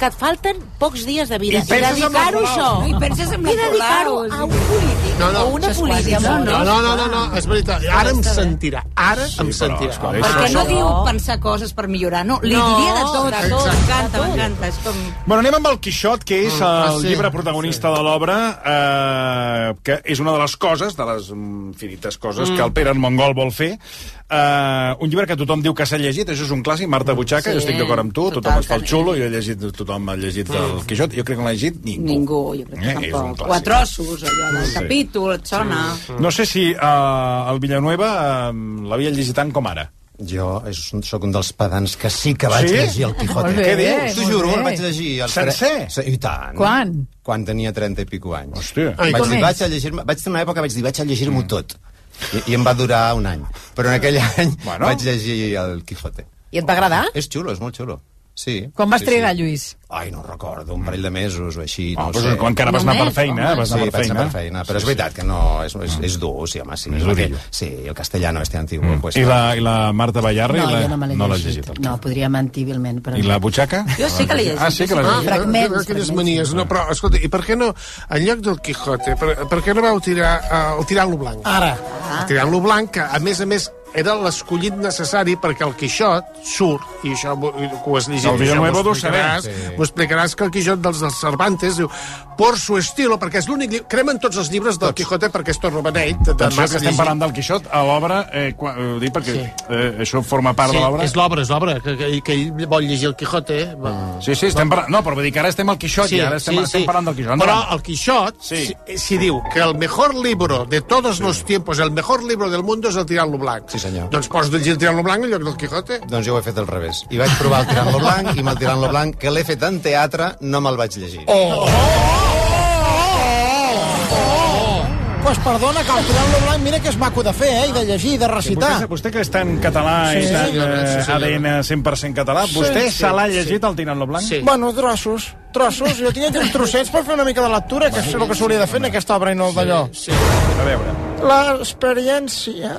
[SPEAKER 26] que et falten pocs dies de vida
[SPEAKER 25] I
[SPEAKER 26] i,
[SPEAKER 25] en
[SPEAKER 26] dedicar-ho això
[SPEAKER 23] No, i penses en la
[SPEAKER 26] i dedicar-ho a un polític
[SPEAKER 25] No, no.
[SPEAKER 26] o una política
[SPEAKER 23] amor,
[SPEAKER 25] No, no, no, no, no, és veritat. Ara em sentirà. Ara em sentirà.
[SPEAKER 2] escolta,
[SPEAKER 25] Home,
[SPEAKER 23] Perquè no
[SPEAKER 26] Això-
[SPEAKER 23] diu pensar coses per millorar, no, li
[SPEAKER 26] No,
[SPEAKER 23] diria de tot.
[SPEAKER 26] de tot,
[SPEAKER 23] M'encanta,
[SPEAKER 26] de tot.
[SPEAKER 23] m'encanta. És com...
[SPEAKER 2] Bueno, anem amb el Quixot, que és
[SPEAKER 25] Mm, ah,
[SPEAKER 2] el
[SPEAKER 25] sí.
[SPEAKER 2] llibre protagonista de l'obra, eh, que és una de les coses, de les infinites coses
[SPEAKER 23] Mm.
[SPEAKER 2] que el Pere Armengol vol fer. Eh, un llibre que tothom diu que s'ha llegit, això és un clàssic, Marta Butxaca,
[SPEAKER 23] Sí,
[SPEAKER 2] jo estic d'acord amb tu, tothom es fa el xulo, jo he llegit tothom tothom ha llegit el Quixot. Jo crec que no l'ha llegit ningú.
[SPEAKER 23] Ningú, jo crec que
[SPEAKER 2] Eh,
[SPEAKER 23] tampoc. Quatre ossos, allò del
[SPEAKER 2] Sí.
[SPEAKER 23] capítol, et sona?
[SPEAKER 2] No sé si uh, el Villanueva uh, l'havia llegit tant com ara.
[SPEAKER 24] Jo sóc un dels pedants que sí que vaig
[SPEAKER 2] Sí?
[SPEAKER 24] llegir el Quijote.
[SPEAKER 2] Molt bé,
[SPEAKER 24] Què dius? T'ho juro, el vaig llegir. El
[SPEAKER 2] Sencer?
[SPEAKER 24] Sí, I tant.
[SPEAKER 27] Quan?
[SPEAKER 24] Quan tenia 30 i pico anys.
[SPEAKER 2] Hòstia.
[SPEAKER 24] Vaig,
[SPEAKER 27] com
[SPEAKER 24] dir,
[SPEAKER 27] és?
[SPEAKER 24] vaig, a llegir vaig tenir una època que vaig dir, vaig a llegir-m'ho tot. I, I em va durar un any. Però en aquell any
[SPEAKER 2] Bueno.
[SPEAKER 24] vaig llegir el Quijote.
[SPEAKER 26] I et va agradar?
[SPEAKER 24] És xulo, és molt xulo. Sí.
[SPEAKER 27] Quan vas
[SPEAKER 24] sí,
[SPEAKER 27] trigar,
[SPEAKER 24] sí.
[SPEAKER 27] Lluís?
[SPEAKER 24] Ai, no recordo, un parell de mesos o així,
[SPEAKER 2] Oh,
[SPEAKER 24] no
[SPEAKER 2] però
[SPEAKER 24] sé.
[SPEAKER 2] quan encara vas anar per feina,
[SPEAKER 27] home.
[SPEAKER 2] vas
[SPEAKER 24] Sí,
[SPEAKER 2] anar per
[SPEAKER 24] vaig
[SPEAKER 2] feina.
[SPEAKER 24] anar per feina, però és veritat que no, és, és, és dur, sí, home, sí.
[SPEAKER 2] És
[SPEAKER 24] perquè-
[SPEAKER 2] durillo.
[SPEAKER 24] Sí, el castellano este antiguo, pues...
[SPEAKER 2] I la, i la Marta Ballarri?
[SPEAKER 22] No,
[SPEAKER 2] la,
[SPEAKER 22] jo no me l'he
[SPEAKER 2] no
[SPEAKER 22] llegit.
[SPEAKER 2] llegit.
[SPEAKER 22] No, podria mentir vilment, però...
[SPEAKER 2] I la butxaca?
[SPEAKER 23] Jo sí que l'he llegit.
[SPEAKER 2] Ah, sí que
[SPEAKER 25] Ah,
[SPEAKER 2] llegit.
[SPEAKER 22] Fragments,
[SPEAKER 25] aquelles
[SPEAKER 22] fragments.
[SPEAKER 25] manies. No, però, escolta, i per què no, en lloc del Quijote, per, per què no vau tirar uh, el tirant-lo blanc?
[SPEAKER 28] Ara.
[SPEAKER 25] El tirant-lo blanc, que a més a més era l'escollit necessari perquè el Quixot surt, i això que ho has llegit,
[SPEAKER 2] El Villanueva ho
[SPEAKER 25] explicaràs,
[SPEAKER 24] Sí.
[SPEAKER 25] m'ho explicaràs que el Quixot dels, dels Cervantes diu por su estilo, perquè és l'únic llibre... Cremen tots els llibres del Quijote perquè és tot romaneit. de
[SPEAKER 2] Atenció, que
[SPEAKER 25] massa
[SPEAKER 2] estem parlant del Quixot a l'obra, eh, eh, ho dic perquè
[SPEAKER 28] Sí.
[SPEAKER 2] eh, això forma part
[SPEAKER 28] Sí,
[SPEAKER 2] de l'obra.
[SPEAKER 28] és l'obra, és l'obra, que, que, que ell vol llegir el Quijote. Eh?
[SPEAKER 2] Sí, sí, estem parlant... No, però vull dir que ara estem al Quixot i ara estem, estem parlant del Quixot.
[SPEAKER 25] Però el Quixot,
[SPEAKER 2] Sí.
[SPEAKER 25] si, si diu que el mejor libro de todos los tiempos, el mejor libro del mundo és el Tirant-lo Blanc.
[SPEAKER 24] Sí, senyor.
[SPEAKER 25] Doncs pots llegir el Tirant-lo Blanc en lloc del Quijote.
[SPEAKER 24] Doncs jo ho he fet al revés. I vaig provar el tirant-lo blanc, i amb el tirant-lo blanc, que l'he fet en teatre, no me'l vaig llegir.
[SPEAKER 28] Oh! Pues perdona, que el tirant-lo blanc, mira que és maco de fer, eh? I de llegir, i de recitar.
[SPEAKER 2] Vostè, vostè que està en català
[SPEAKER 28] Sí,
[SPEAKER 2] i tan,
[SPEAKER 28] sí,
[SPEAKER 2] eh,
[SPEAKER 28] senyora.
[SPEAKER 2] ADN 100% català, vostè
[SPEAKER 28] Sí,
[SPEAKER 2] se l'ha
[SPEAKER 28] sí,
[SPEAKER 2] llegit el Tirant-lo Blanc?
[SPEAKER 25] Sí.
[SPEAKER 28] Bueno, trossos, trossos. Jo tinc aquí uns trossets per fer una mica de lectura, que és el que s'hauria de fer en aquesta obra i no d'allò.
[SPEAKER 25] Sí.
[SPEAKER 2] A veure.
[SPEAKER 28] L'experiència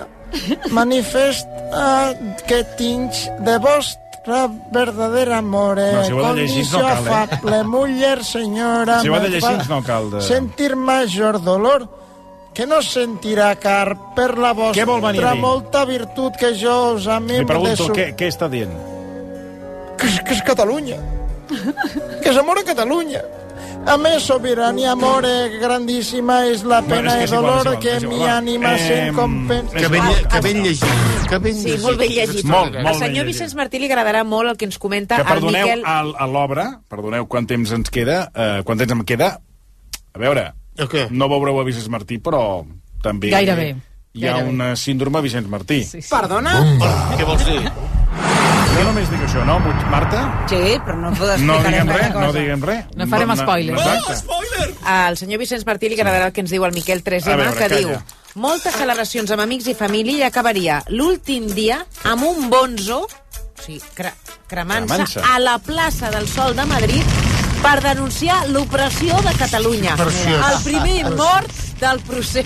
[SPEAKER 28] manifesta que tinc de vostre verdader amor.
[SPEAKER 2] No, si ho ha de llegir, no cal, eh?
[SPEAKER 28] afable, muller, senyora...
[SPEAKER 2] Si ho ha de llegir, no cal de-
[SPEAKER 28] Sentir major dolor que no sentirà car per la
[SPEAKER 2] a
[SPEAKER 28] vostra molta virtut que jo us
[SPEAKER 2] Li
[SPEAKER 28] amim de
[SPEAKER 2] pregunto,
[SPEAKER 28] su...
[SPEAKER 2] què, què està dient?
[SPEAKER 28] que, és- que és Catalunya. que és amor a Catalunya. A més, sobirania, amore grandíssima, és la
[SPEAKER 2] Bueno,
[SPEAKER 28] pena
[SPEAKER 2] és que
[SPEAKER 28] i dolor
[SPEAKER 2] igual,
[SPEAKER 28] que mi ànima
[SPEAKER 2] Eh,
[SPEAKER 28] sent compensa.
[SPEAKER 25] Que ben, que ben llegit. Que ben
[SPEAKER 26] Sí,
[SPEAKER 25] llegit.
[SPEAKER 26] molt ben llegit.
[SPEAKER 2] Molt,
[SPEAKER 26] Al
[SPEAKER 2] molt ben
[SPEAKER 26] senyor
[SPEAKER 2] llegit.
[SPEAKER 26] Vicenç Martí li agradarà molt el que ens comenta
[SPEAKER 2] Que
[SPEAKER 26] el
[SPEAKER 2] perdoneu
[SPEAKER 26] Miquel...
[SPEAKER 2] a, a l'obra, perdoneu quant temps ens queda, eh, quant temps em queda, a veure,
[SPEAKER 25] El què?
[SPEAKER 2] no veureu a Vicenç Martí, però també
[SPEAKER 27] Gairebé.
[SPEAKER 2] hi ha
[SPEAKER 27] Gairebé.
[SPEAKER 2] una síndrome Vicenç Martí.
[SPEAKER 27] Sí, sí.
[SPEAKER 28] Perdona?
[SPEAKER 25] Què vols dir?
[SPEAKER 2] Jo només dic això, no, Marta?
[SPEAKER 23] Sí, però no puc
[SPEAKER 2] No
[SPEAKER 23] explicar
[SPEAKER 2] diguem
[SPEAKER 23] res.
[SPEAKER 2] res, no diguem res.
[SPEAKER 27] No farem spoilers.
[SPEAKER 2] Exacte.
[SPEAKER 26] Al senyor Vicenç Martí li agradarà el que ens diu el Miquel 3M,
[SPEAKER 2] A veure,
[SPEAKER 26] que
[SPEAKER 2] calla.
[SPEAKER 26] diu moltes celebracions amb amics i família i acabaria l'últim dia amb un bonzo, o sigui, cre cremant-se
[SPEAKER 2] Cremant-se.
[SPEAKER 26] a la plaça del Sol de Madrid per denunciar l'opressió de Catalunya.
[SPEAKER 25] Preciós.
[SPEAKER 26] El primer mort del procés.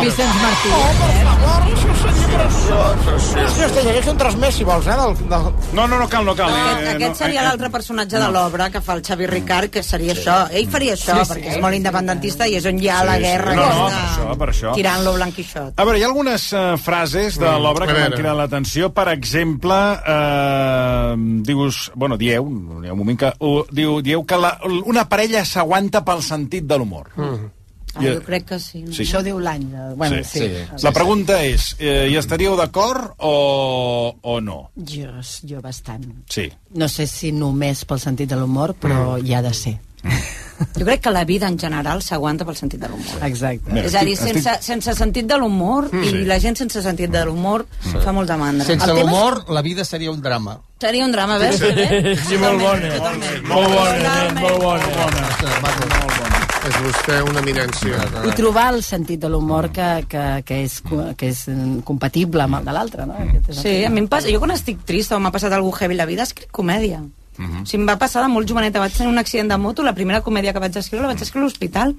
[SPEAKER 27] Vicenç Martí.
[SPEAKER 28] Oh, per favor, això seria preciós. Hòstia, te llegeixo un tros més, si vols, eh? Del, del...
[SPEAKER 2] No, no, no cal, no cal.
[SPEAKER 23] Aquest,
[SPEAKER 2] eh,
[SPEAKER 23] aquest
[SPEAKER 2] no,
[SPEAKER 23] seria
[SPEAKER 2] eh,
[SPEAKER 23] l'altre personatge de l'obra que fa el Xavi Ricard, que seria això. Ell faria això,
[SPEAKER 27] Sí, sí.
[SPEAKER 23] perquè és molt independentista i és on hi ha
[SPEAKER 2] Sí,
[SPEAKER 23] la
[SPEAKER 2] sí.
[SPEAKER 23] guerra
[SPEAKER 2] No, no,
[SPEAKER 23] aquesta,
[SPEAKER 2] per això, per això.
[SPEAKER 23] tirant-lo blanc.
[SPEAKER 2] A veure, hi ha algunes uh, frases de
[SPEAKER 25] Mm,
[SPEAKER 2] l'obra
[SPEAKER 25] a
[SPEAKER 2] que m'han cridat l'atenció. Per exemple, uh, dius... Bueno, dieu, hi ha un moment que... Uh, diu, dieu que la, una parella s'aguanta pel sentit de l'humor. Mm.
[SPEAKER 23] Ah, jo crec que sí. No?
[SPEAKER 2] Sí.
[SPEAKER 22] Això diu l'any. eh, Bueno, sí.
[SPEAKER 2] sí. La pregunta és, eh, hi estaríeu d'acord o, o no?
[SPEAKER 22] Jo, jo bastant.
[SPEAKER 2] Sí.
[SPEAKER 22] No sé si només pel sentit de l'humor, però hi ha de ser.
[SPEAKER 23] Jo crec que la vida en general s'aguanta pel sentit de l'humor.
[SPEAKER 22] Exacte.
[SPEAKER 2] Mira,
[SPEAKER 23] és a dir,
[SPEAKER 2] estic-
[SPEAKER 23] sense, sense sentit de l'humor
[SPEAKER 2] Mm.
[SPEAKER 23] i
[SPEAKER 2] Sí.
[SPEAKER 23] la gent sense sentit de l'humor fa molt de mandra.
[SPEAKER 29] Sense
[SPEAKER 23] El tema és-
[SPEAKER 29] l'humor, la vida seria un drama.
[SPEAKER 23] Seria un drama, veus?
[SPEAKER 29] Sí,
[SPEAKER 23] Bé?
[SPEAKER 29] sí, molt bona.
[SPEAKER 23] Totalment.
[SPEAKER 29] Molt bona,
[SPEAKER 23] Totalment.
[SPEAKER 29] molt bona.
[SPEAKER 25] És vostè una eminència.
[SPEAKER 22] I trobar el sentit de l'humor que, que, que, és, que és mm, compatible amb el de l'altre, no?
[SPEAKER 23] Sí, a mi em passa... Jo quan estic trista o m'ha passat alguna heavy la vida, escric comèdia.
[SPEAKER 2] Mhm.
[SPEAKER 23] O sigui, em va passar de molt joveneta. Vaig tenir un accident de moto, la primera comèdia que vaig escriure la vaig escriure a l'hospital.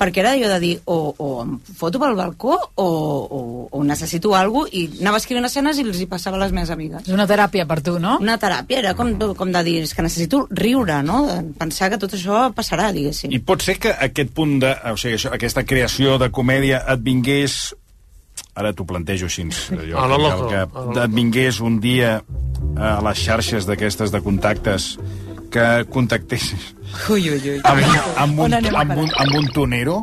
[SPEAKER 23] Perquè era allò de dir, o, o em foto pel balcó o, o, o necessito alguna cosa, i anava escrivint escenes i els hi passava a les meves amigues.
[SPEAKER 27] És una teràpia per tu, no?
[SPEAKER 23] Una teràpia, era com, com de dir, és que necessito riure, no? De pensar que tot això passarà, diguéssim.
[SPEAKER 2] I pot ser que aquest punt de... O sigui, això, aquesta creació de comèdia et vingués... Ara t'ho plantejo així. Jo,
[SPEAKER 25] A lo
[SPEAKER 2] que-
[SPEAKER 25] loco,
[SPEAKER 2] que et vingués un dia a les xarxes d'aquestes de contactes que contactessis
[SPEAKER 23] Ui, ui, ui.
[SPEAKER 2] amb, amb, un, amb, un, amb un tonero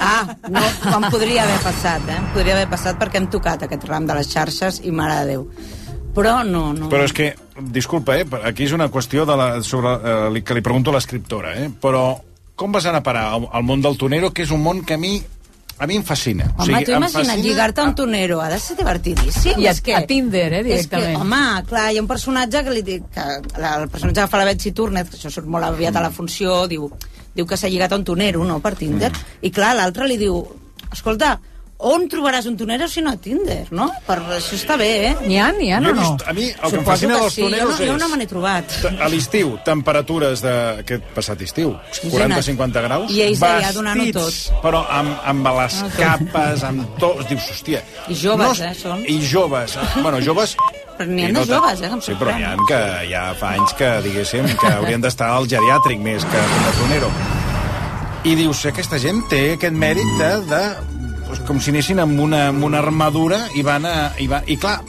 [SPEAKER 23] Ah, no, em podria haver passat, eh? Em podria haver passat perquè hem tocat aquest ram de les xarxes i mare de Déu. Però no, no.
[SPEAKER 2] Però és que disculpa, eh, aquí és una qüestió de la, sobre, eh, que li pregunto a l'escriptora, eh, però com vas anar a parar al, al món del tonero, que és un món que a mi a mi em fascina.
[SPEAKER 23] Home, tu
[SPEAKER 2] em
[SPEAKER 23] imagina't
[SPEAKER 2] fascina-
[SPEAKER 23] lligar-te a un tonero, ha de ser divertidíssim.
[SPEAKER 27] I a-
[SPEAKER 23] és que,
[SPEAKER 27] a Tinder, eh, directament.
[SPEAKER 23] És que, home, clar, hi ha un personatge que li dic, que la- el personatge que fa la Betsy Turner, que això surt molt aviat a la funció, diu, diu que s'ha lligat a un tonero, no?, per Tinder,
[SPEAKER 2] Mm.
[SPEAKER 23] i clar, l'altre li diu, escolta, on trobaràs un tonero si no a Tinder, no? Per això està bé, eh?
[SPEAKER 27] N'hi ha, n'hi ha
[SPEAKER 2] Jo
[SPEAKER 27] no?
[SPEAKER 2] vist- a mi el que em
[SPEAKER 23] Suposo
[SPEAKER 2] fascina
[SPEAKER 23] que
[SPEAKER 2] dels
[SPEAKER 23] sí, jo
[SPEAKER 2] toneros
[SPEAKER 23] no, jo
[SPEAKER 2] és-
[SPEAKER 23] no me n'he trobat.
[SPEAKER 2] A l'estiu, temperatures d'aquest passat estiu, 40-50 graus.
[SPEAKER 23] I ells allà donant-ho
[SPEAKER 2] vestits, Però amb, amb les capes, amb tot... Dius, hòstia...
[SPEAKER 23] I joves,
[SPEAKER 2] no,
[SPEAKER 23] eh, són.
[SPEAKER 2] I joves. Bueno, joves...
[SPEAKER 23] Però n'hi ha de
[SPEAKER 2] no ta-
[SPEAKER 23] joves, eh, que
[SPEAKER 2] Sí, però n'hi ha que ja fa anys que, diguéssim, que haurien d'estar al geriàtric més que com a tonero. I dius, aquesta gent té aquest mèrit de... de doncs, com si anessin amb una, amb una armadura i van a... I, va, i clar,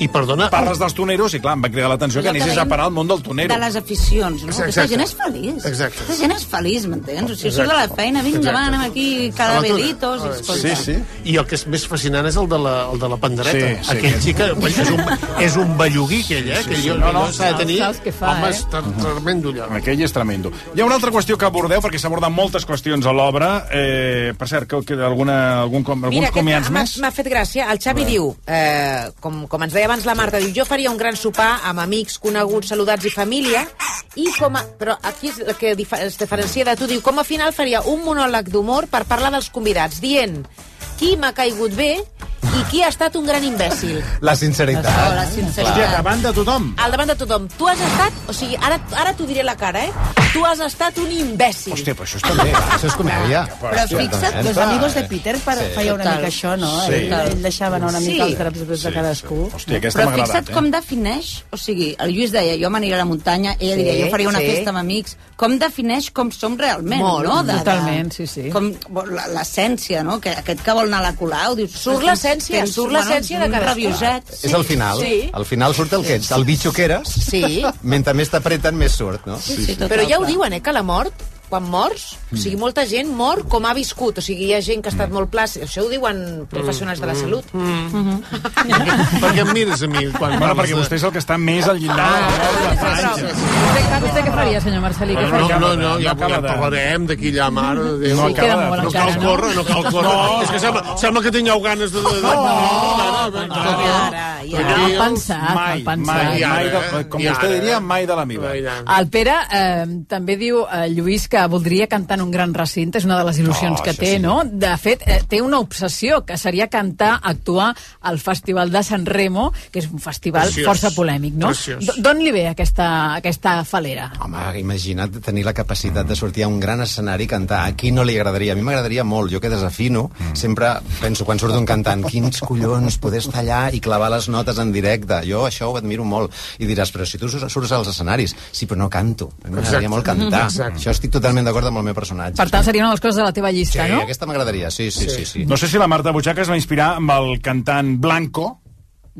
[SPEAKER 25] I perdona...
[SPEAKER 2] parles dels toneros i clar, em va cridar l'atenció que anessis a parar al món del tonero.
[SPEAKER 23] De les aficions, no? Aquesta gent és feliç.
[SPEAKER 25] Exacte.
[SPEAKER 23] Aquesta gent és feliç, m'entens? O sigui, surt de la feina, vinga,
[SPEAKER 25] Exacte.
[SPEAKER 23] va, anem aquí, calaveritos, i escolta.
[SPEAKER 2] Sí, sí.
[SPEAKER 25] I el que és més fascinant és el de la, el de la pandereta.
[SPEAKER 2] Sí, sí.
[SPEAKER 25] Aquell sí que és un, és un bellugui, aquell, eh?
[SPEAKER 2] Sí,
[SPEAKER 25] que
[SPEAKER 2] sí.
[SPEAKER 25] jo,
[SPEAKER 2] No, no,
[SPEAKER 25] s'ha de tenir...
[SPEAKER 27] saps què fa,
[SPEAKER 25] Home,
[SPEAKER 27] eh?
[SPEAKER 25] és tre- tremendo allò.
[SPEAKER 2] Aquell és tremendo. Hi ha una altra qüestió que abordeu, perquè s'aborden moltes qüestions a l'obra. Eh, per cert, que, que alguna, algun, com, alguns
[SPEAKER 26] Mira,
[SPEAKER 2] comiats
[SPEAKER 26] m'ha-
[SPEAKER 2] més?
[SPEAKER 26] m'ha fet gràcia. El Xavi diu, eh, com, com ens deia abans la Marta, diu, jo faria un gran sopar amb amics, coneguts, saludats i família, i com a, però aquí és el que es diferencia de tu, diu, com a final faria un monòleg d'humor per parlar dels convidats, dient qui m'ha caigut bé i qui ha estat un gran imbècil.
[SPEAKER 24] La sinceritat.
[SPEAKER 23] Oh, la sinceritat.
[SPEAKER 2] Hòstia, davant de tothom.
[SPEAKER 26] Al davant de tothom. Tu has estat... O sigui, ara, ara t'ho diré la cara, eh? Tu has estat un imbècil.
[SPEAKER 2] Hòstia, però això està bé.
[SPEAKER 24] Això és comèdia.
[SPEAKER 22] Però fixa't, los amigos de Peter per,
[SPEAKER 24] Sí.
[SPEAKER 22] feia una mica això, no?
[SPEAKER 2] Sí.
[SPEAKER 22] Ell, ell deixava anar una mica
[SPEAKER 23] Sí.
[SPEAKER 22] els draps de
[SPEAKER 2] Sí,
[SPEAKER 22] cadascú.
[SPEAKER 2] sí. Hòstia, aquesta
[SPEAKER 23] Però
[SPEAKER 2] m'ha
[SPEAKER 23] fixa't
[SPEAKER 2] agradat,
[SPEAKER 23] com
[SPEAKER 2] eh?
[SPEAKER 23] defineix, o sigui, el Lluís deia, jo m'aniré a la muntanya, ella
[SPEAKER 26] Sí,
[SPEAKER 23] diria, jo faria una
[SPEAKER 26] sí.
[SPEAKER 23] festa amb amics, com defineix com som realment,
[SPEAKER 26] Molt,
[SPEAKER 23] no? De,
[SPEAKER 27] totalment,
[SPEAKER 23] de,
[SPEAKER 27] sí, sí.
[SPEAKER 23] Com la- l'essència, no? Que aquest que vol anar a la Colau, dius...
[SPEAKER 26] Surt l'essència, surt l'essència de cadascú.
[SPEAKER 23] rabioset.
[SPEAKER 24] És el final.
[SPEAKER 26] Sí.
[SPEAKER 24] Al final surt el que ets, el bitxo que eres.
[SPEAKER 26] Sí.
[SPEAKER 24] Mentre més t'apreten, més surt, no?
[SPEAKER 23] Sí, sí, total,
[SPEAKER 26] Però ja ho diuen, eh, que la mort, quan mors, o sigui, molta gent mor com ha viscut. O sigui, hi ha gent que ha estat molt plàcid. Això ho diuen professionals de la salut.
[SPEAKER 25] Per què em mires a mi quan
[SPEAKER 2] Bueno, perquè vostè és el que està més al llindar de la mort de fa anys.
[SPEAKER 27] Vostè, què faria, senyor Marcelí? Què
[SPEAKER 25] No,
[SPEAKER 27] faria?
[SPEAKER 25] no, no, ja,
[SPEAKER 2] No acaba
[SPEAKER 25] ja
[SPEAKER 2] de-
[SPEAKER 25] parlarem d'aquí allà, mare de Déu.
[SPEAKER 2] No
[SPEAKER 27] Sí,
[SPEAKER 25] No cal
[SPEAKER 27] no?
[SPEAKER 25] córrer, no cal córrer.
[SPEAKER 2] No.
[SPEAKER 25] És que sembla, sembla que tingueu ganes de... de, de, de,
[SPEAKER 26] Ara, ja.
[SPEAKER 27] Ha pensat,
[SPEAKER 2] Mai,
[SPEAKER 27] ha pensat.
[SPEAKER 2] mai, mai de,
[SPEAKER 25] eh?
[SPEAKER 2] com vostè diria, mai de la mida.
[SPEAKER 27] El Pere eh, també diu, eh, Lluís, que voldria cantar en un gran recinte, és una de les il·lusions
[SPEAKER 2] Oh,
[SPEAKER 27] que té,
[SPEAKER 2] sí.
[SPEAKER 27] no? De fet, eh, té una obsessió, que seria cantar, actuar al Festival de San Remo, que és un festival
[SPEAKER 25] Preciós.
[SPEAKER 27] força polèmic, no? D'on li ve aquesta, aquesta falera?
[SPEAKER 24] Home, imagina't tenir la capacitat de sortir a un gran escenari i cantar. A qui no li agradaria? A mi m'agradaria molt. Jo que desafino,
[SPEAKER 2] Mm.
[SPEAKER 24] sempre penso, quan surt un cantant, quins collons poder estar allà i clavar les notes en directe. Jo això ho admiro molt. I diràs, però si tu sur- surts als escenaris, sí, però no canto. A mi m'agradaria molt cantar.
[SPEAKER 25] Exacte.
[SPEAKER 24] Això estic totalment d'acord amb el meu personatge.
[SPEAKER 27] Per tant, seria una de les coses de la teva llista,
[SPEAKER 24] sí,
[SPEAKER 27] no?
[SPEAKER 24] aquesta m'agradaria, sí, sí, sí. sí.
[SPEAKER 2] No sé si la Marta Butxaca es va inspirar amb el cantant Blanco,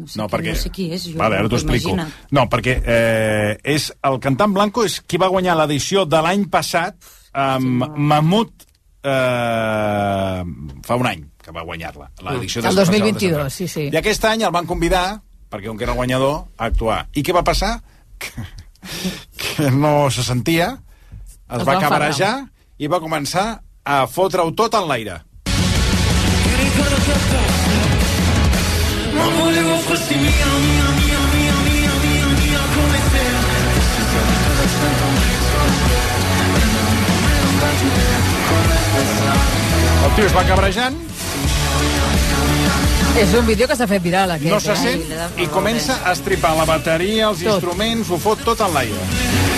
[SPEAKER 23] No sé,
[SPEAKER 2] no,
[SPEAKER 23] qui,
[SPEAKER 2] perquè...
[SPEAKER 23] no sé qui és, jo.
[SPEAKER 2] Vale, ara t'ho explico. No, perquè eh, és el cantant Blanco és qui va guanyar l'edició de l'any passat amb Mamut eh, fa un any que va guanyar-la. l'edició
[SPEAKER 27] Mm. El
[SPEAKER 2] de-
[SPEAKER 27] 2022,
[SPEAKER 2] de-
[SPEAKER 27] sí, sí.
[SPEAKER 2] I aquest any el van convidar, perquè com que era el guanyador, a actuar. I què va passar? Que, que no se sentia, es
[SPEAKER 27] Es
[SPEAKER 2] va cabrejar i va començar a fotre-ho tot en l'aire.
[SPEAKER 30] Ma volevo fossi mia, mia, mia, mia, mia, mia, mia, come te.
[SPEAKER 2] El tio es va cabrejant,
[SPEAKER 27] És un vídeo que s'ha fet viral, aquest.
[SPEAKER 2] no se
[SPEAKER 27] eh?
[SPEAKER 2] sent i comença a estripar la bateria, els
[SPEAKER 27] Tot.
[SPEAKER 2] instruments, ho fot tot en l'aire.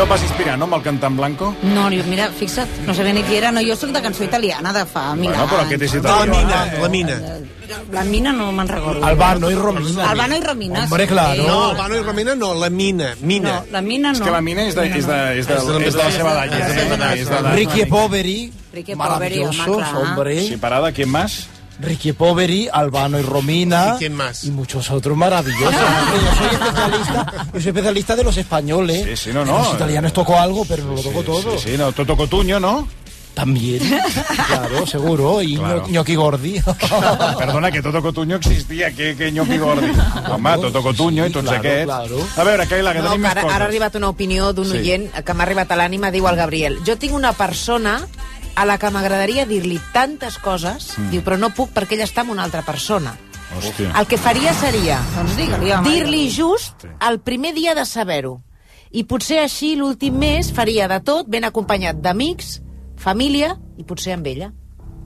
[SPEAKER 2] No et vas inspirar, no, amb el cantant Blanco?
[SPEAKER 23] No, mira, fixa't, no sabia ni qui era. No, jo soc de cançó italiana de fa mil
[SPEAKER 2] Bueno, però aquest és
[SPEAKER 25] La
[SPEAKER 2] italià.
[SPEAKER 25] mina, la mina.
[SPEAKER 23] La mina no me'n recordo.
[SPEAKER 28] Albano i Romina.
[SPEAKER 23] Albano i Romina.
[SPEAKER 28] Hombre, claro.
[SPEAKER 25] No, Albano i Romina no, la mina, mina.
[SPEAKER 23] No, la mina no.
[SPEAKER 2] És que la mina és de, és de, és de, és de la seva de, és
[SPEAKER 28] Ricky e Poveri,
[SPEAKER 23] Ricky e Poveri, home, clar.
[SPEAKER 28] hombre.
[SPEAKER 2] Sí, parada, ¿quién más?
[SPEAKER 28] Ricky Poveri, Albano y Romina.
[SPEAKER 25] ¿Y quién más?
[SPEAKER 28] Y muchos otros maravillosos. Yo soy especialista, yo soy especialista de los españoles.
[SPEAKER 2] Sí, sí, no, no.
[SPEAKER 28] Los italianos toco algo, pero no lo toco todo.
[SPEAKER 2] Sí, sí, no, Toto Cotuño, ¿no?
[SPEAKER 28] También. Claro, seguro. Y
[SPEAKER 2] Claro.
[SPEAKER 28] ño- ñoqui gordi.
[SPEAKER 2] Perdona, que Toto Cotuño existia, que, que Ñoqui Gordi. Home, Toto Cotuño i tots
[SPEAKER 28] Claro,
[SPEAKER 2] aquests.
[SPEAKER 28] claro.
[SPEAKER 2] A veure, Caila, que
[SPEAKER 26] No,
[SPEAKER 2] tenim
[SPEAKER 26] que
[SPEAKER 2] més
[SPEAKER 26] ara,
[SPEAKER 2] coses.
[SPEAKER 26] ara ha arribat una opinió d'un
[SPEAKER 2] Sí.
[SPEAKER 26] oient que m'ha arribat a l'ànima, diu el Gabriel. Jo tinc una persona a la que m'agradaria dir-li tantes coses,
[SPEAKER 2] Mm.
[SPEAKER 26] diu, però no puc perquè ella està amb una altra persona.
[SPEAKER 2] Hòstia.
[SPEAKER 26] El que faria seria
[SPEAKER 23] Doncs
[SPEAKER 26] dir-li just el primer dia de saber-ho. I potser així l'últim mes faria de tot, ben acompanyat d'amics, família i potser amb ella.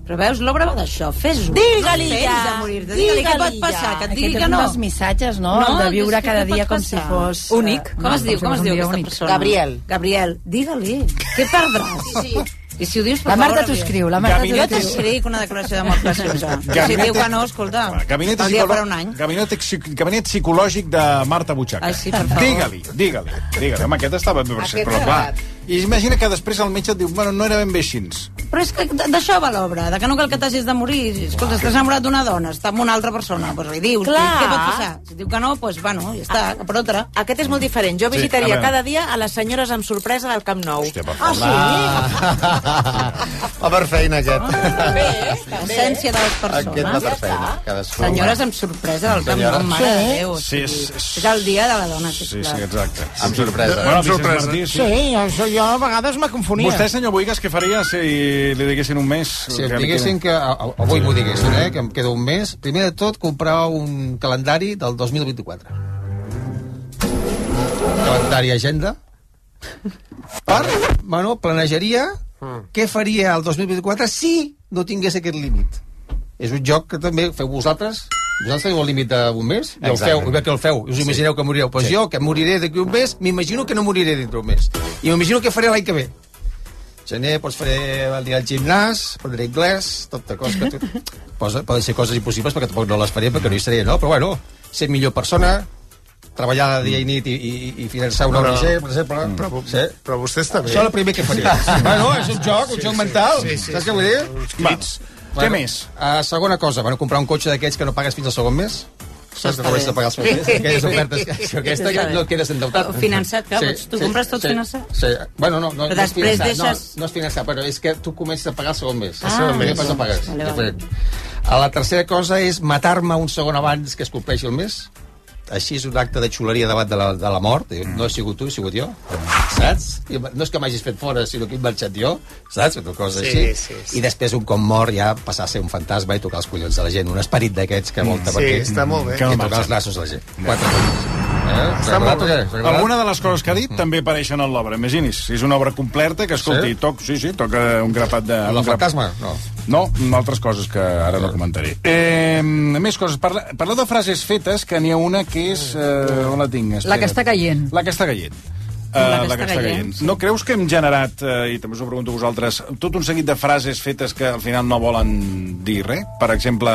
[SPEAKER 23] Però veus, l'obra va d'això, fes-ho.
[SPEAKER 26] Digue-li
[SPEAKER 23] no
[SPEAKER 26] ja.
[SPEAKER 23] Digue-li què pot passar, que et
[SPEAKER 22] Aquest
[SPEAKER 23] digui
[SPEAKER 22] és
[SPEAKER 23] que no.
[SPEAKER 22] dels missatges, no? El de viure
[SPEAKER 23] és que
[SPEAKER 22] cada dia com si
[SPEAKER 23] passar?
[SPEAKER 22] fos...
[SPEAKER 23] Únic.
[SPEAKER 22] eh,
[SPEAKER 23] Com es
[SPEAKER 22] no,
[SPEAKER 23] diu,
[SPEAKER 22] com
[SPEAKER 23] com
[SPEAKER 22] si
[SPEAKER 23] es diu aquesta
[SPEAKER 22] únic.
[SPEAKER 23] persona?
[SPEAKER 26] Gabriel.
[SPEAKER 23] Gabriel, digue-li. Què perdràs?
[SPEAKER 26] Sí.
[SPEAKER 23] I si ho dius, per
[SPEAKER 22] La Marta t'ho escriu, la Marta t'ho
[SPEAKER 23] Jo t'escric una declaració d'amor preciosa. Si
[SPEAKER 2] Gabinet-
[SPEAKER 23] diu que no, escolta,
[SPEAKER 2] Gabinet,
[SPEAKER 23] el dia
[SPEAKER 2] psicolo-
[SPEAKER 23] farà un any.
[SPEAKER 2] Gabinet, gabinet psicològic de Marta Butxaca.
[SPEAKER 23] Ai, sí, per favor.
[SPEAKER 2] Digue-li, digue-li, digue-li. Home, aquest estava bé, però,
[SPEAKER 23] Aquest
[SPEAKER 2] però clar. I imagina que després el metge et diu, bueno, no era ben bé així.
[SPEAKER 23] Però és que d'això va l'obra, de que no cal que t'hagis de morir. Escolta, estàs enamorat d'una dona, està amb una altra persona, doncs li dius,
[SPEAKER 26] Clar.
[SPEAKER 23] què pot passar? Si diu que no, doncs, bueno, ja està, cap per altra.
[SPEAKER 26] Aquest és molt diferent. Jo
[SPEAKER 2] Sí,
[SPEAKER 26] visitaria
[SPEAKER 2] a veure.
[SPEAKER 26] cada dia a les senyores amb sorpresa del Camp Nou. Hòstia,
[SPEAKER 23] Ah,
[SPEAKER 24] Va per feina, aquest.
[SPEAKER 23] L'essència de les persones.
[SPEAKER 24] Aquest va per feina. Cadascú.
[SPEAKER 23] Senyores amb sorpresa del Camp Nou, mare de
[SPEAKER 24] Sí.
[SPEAKER 23] Déu.
[SPEAKER 2] Sí, és, és...
[SPEAKER 23] És el dia de la dona,
[SPEAKER 2] Sí,
[SPEAKER 23] sisplau.
[SPEAKER 2] sí, exacte.
[SPEAKER 24] Amb sorpresa.
[SPEAKER 2] Bueno,
[SPEAKER 25] Amb sorpresa.
[SPEAKER 28] Sí, això jo a vegades me confonia.
[SPEAKER 2] Vostè, senyor Boigas, què faria si li diguessin un mes?
[SPEAKER 31] Si em diguessin que... Avui m'ho diguessin, eh? Que em queda un mes. Primer de tot, comprar un calendari del 2024. Calendari agenda. Per, bueno, planejaria què faria el 2024 si no tingués aquest límit. És un joc que també feu vosaltres. Vosaltres teniu el límit d'un mes? I el feu, i que el feu. Us
[SPEAKER 24] Sí.
[SPEAKER 31] imagineu que morireu. Pues
[SPEAKER 24] Sí.
[SPEAKER 31] jo, que moriré d'aquí un mes, m'imagino que no moriré dintre un mes. I m'imagino què faré l'any que ve. Gener, doncs faré aniré al gimnàs, aprendré anglès, tota cosa que... Tu... Posa, poden ser coses impossibles perquè tampoc no les faré perquè no hi seré, no? Però bueno, ser millor persona, treballar dia i nit i, i, i finançar una
[SPEAKER 25] Però-
[SPEAKER 31] ONG, per exemple.
[SPEAKER 25] Però,
[SPEAKER 31] sí.
[SPEAKER 25] però vostè està bé.
[SPEAKER 31] Això és el primer que faria. bueno, és un joc, un
[SPEAKER 25] Sí,
[SPEAKER 31] joc
[SPEAKER 25] sí,
[SPEAKER 31] mental.
[SPEAKER 25] sí, sí,
[SPEAKER 31] Saps
[SPEAKER 25] sí.
[SPEAKER 31] què vull dir?
[SPEAKER 25] Crits.
[SPEAKER 31] Bueno,
[SPEAKER 2] Què més?
[SPEAKER 31] Uh, segona cosa, bueno, comprar un cotxe d'aquests que no pagues fins al segon mes. Saps que no hauràs de pagar els primers? Aquelles ofertes que, que aquesta que no et quedes endeutat.
[SPEAKER 23] Finançat, clar, pots- tu compres tot finançat?
[SPEAKER 31] Sí. Bueno, no, no,
[SPEAKER 23] Però
[SPEAKER 31] no és
[SPEAKER 23] després
[SPEAKER 31] finançat,
[SPEAKER 23] deixes-
[SPEAKER 31] no, no és finançat, però és que tu comences a pagar el segon mes.
[SPEAKER 23] Ah,
[SPEAKER 31] el segon mes. no pagues.
[SPEAKER 23] Vale, vale.
[SPEAKER 31] La tercera cosa és matar-me un segon abans que es compleixi el mes. Així és un acte de xuleria davant de la, de la mort. Diu, No he sigut tu, he sigut jo. Saps? I no és que m'hagis fet fora, sinó que he marxat jo. Saps? Una cosa
[SPEAKER 25] Sí,
[SPEAKER 31] així.
[SPEAKER 25] sí, sí.
[SPEAKER 31] I després, un cop mort, ja passar a ser un fantasma i tocar els collons de la gent. Un esperit d'aquests que volta
[SPEAKER 25] Sí,
[SPEAKER 31] per aquí.
[SPEAKER 25] està molt bé.
[SPEAKER 31] I
[SPEAKER 2] Que no
[SPEAKER 31] tocar els nassos de la gent. Quatre coses. Eh?
[SPEAKER 25] Està molt bé.
[SPEAKER 2] Alguna de les coses que ha dit també apareixen en l'obra. Imagini's, és una obra completa que, escolti,
[SPEAKER 31] Sí?
[SPEAKER 2] toc, sí, sí, toca un grapat de... Grap-
[SPEAKER 31] fantasma? No.
[SPEAKER 2] No, altres coses que ara no comentaré. Eh, més coses. Parla, parla de frases fetes, que n'hi ha una que és... Eh, on la tinc?
[SPEAKER 27] La que està caient.
[SPEAKER 2] La que està caient. Uh, la, que està caient. No creus que hem generat, uh, i també us ho pregunto a vosaltres, tot un seguit de frases fetes que al final no volen dir res? Per exemple,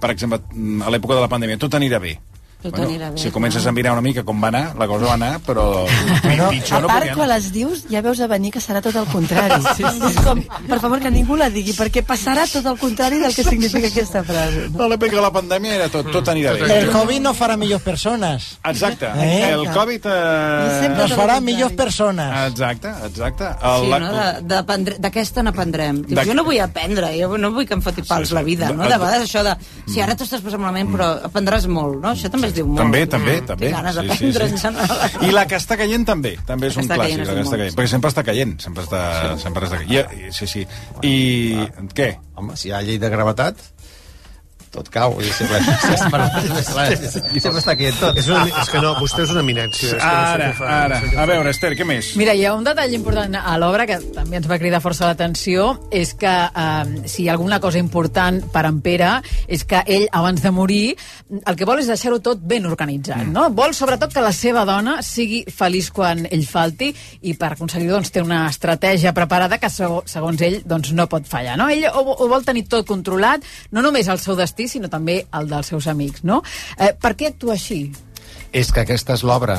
[SPEAKER 2] per exemple a l'època de la pandèmia, tot anirà bé.
[SPEAKER 23] Tot anirà bé,
[SPEAKER 2] si comences a mirar una mica com va anar, la cosa va anar, però
[SPEAKER 22] Bueno,
[SPEAKER 2] pitjor
[SPEAKER 22] a
[SPEAKER 2] no
[SPEAKER 22] part, quan les dius, ja veus a venir que serà tot el contrari. sí, sí. És com, per favor, que ningú la digui, perquè passarà tot el contrari del que significa aquesta frase.
[SPEAKER 2] A l'època de la pandèmia era tot, tot anirà bé.
[SPEAKER 28] El COVID no farà millors persones.
[SPEAKER 2] Exacte.
[SPEAKER 28] Eh?
[SPEAKER 2] El Covid... Eh...
[SPEAKER 28] Nos farà millors persones.
[SPEAKER 2] Exacte, exacte.
[SPEAKER 23] Sí,
[SPEAKER 2] El,
[SPEAKER 23] no? De- d'aprendre- D'aquesta n'aprendrem.
[SPEAKER 2] De-
[SPEAKER 23] Jo no vull aprendre, jo no vull que em foti pals la vida, no? De vegades això de... Si ara t'ho estàs passant malament, però aprendràs molt, no? Això també es diu molt.
[SPEAKER 2] També, també, també.
[SPEAKER 23] Tinc ganes
[SPEAKER 2] Sí, sí,
[SPEAKER 23] d'aprendre
[SPEAKER 2] sí.
[SPEAKER 23] en general.
[SPEAKER 2] I la que està caient també, també és un
[SPEAKER 23] Està caient
[SPEAKER 2] clàssic,
[SPEAKER 23] és
[SPEAKER 2] la que està caient, perquè sempre està caient, sempre està, sempre està caient. I, sí, sí. I què?
[SPEAKER 31] Home, si hi ha llei de gravetat, tot cau. I sempre, sempre, sempre està caient tot.
[SPEAKER 25] És, una, és que no, vostè és una eminència. És que no
[SPEAKER 2] Ara,
[SPEAKER 25] què fa,
[SPEAKER 2] ara.
[SPEAKER 25] no
[SPEAKER 2] A veure, Esther, què més?
[SPEAKER 27] Mira, hi ha un detall important a l'obra que també ens va cridar força l'atenció, és que eh, si hi ha alguna cosa important per en Pere és que ell, abans de morir, el que vol és deixar-ho tot ben organitzat, no? Vol, sobretot, que la seva dona sigui feliç quan ell falti i per aconseguir doncs, té una estratègia preparada que, seg- segons ell, doncs, no pot fallar, no? Ell ho, ho vol tenir tot controlat, no només el seu destí, sinó també el dels seus amics, no? Eh, per què actua així?
[SPEAKER 24] És que aquesta és l'obra.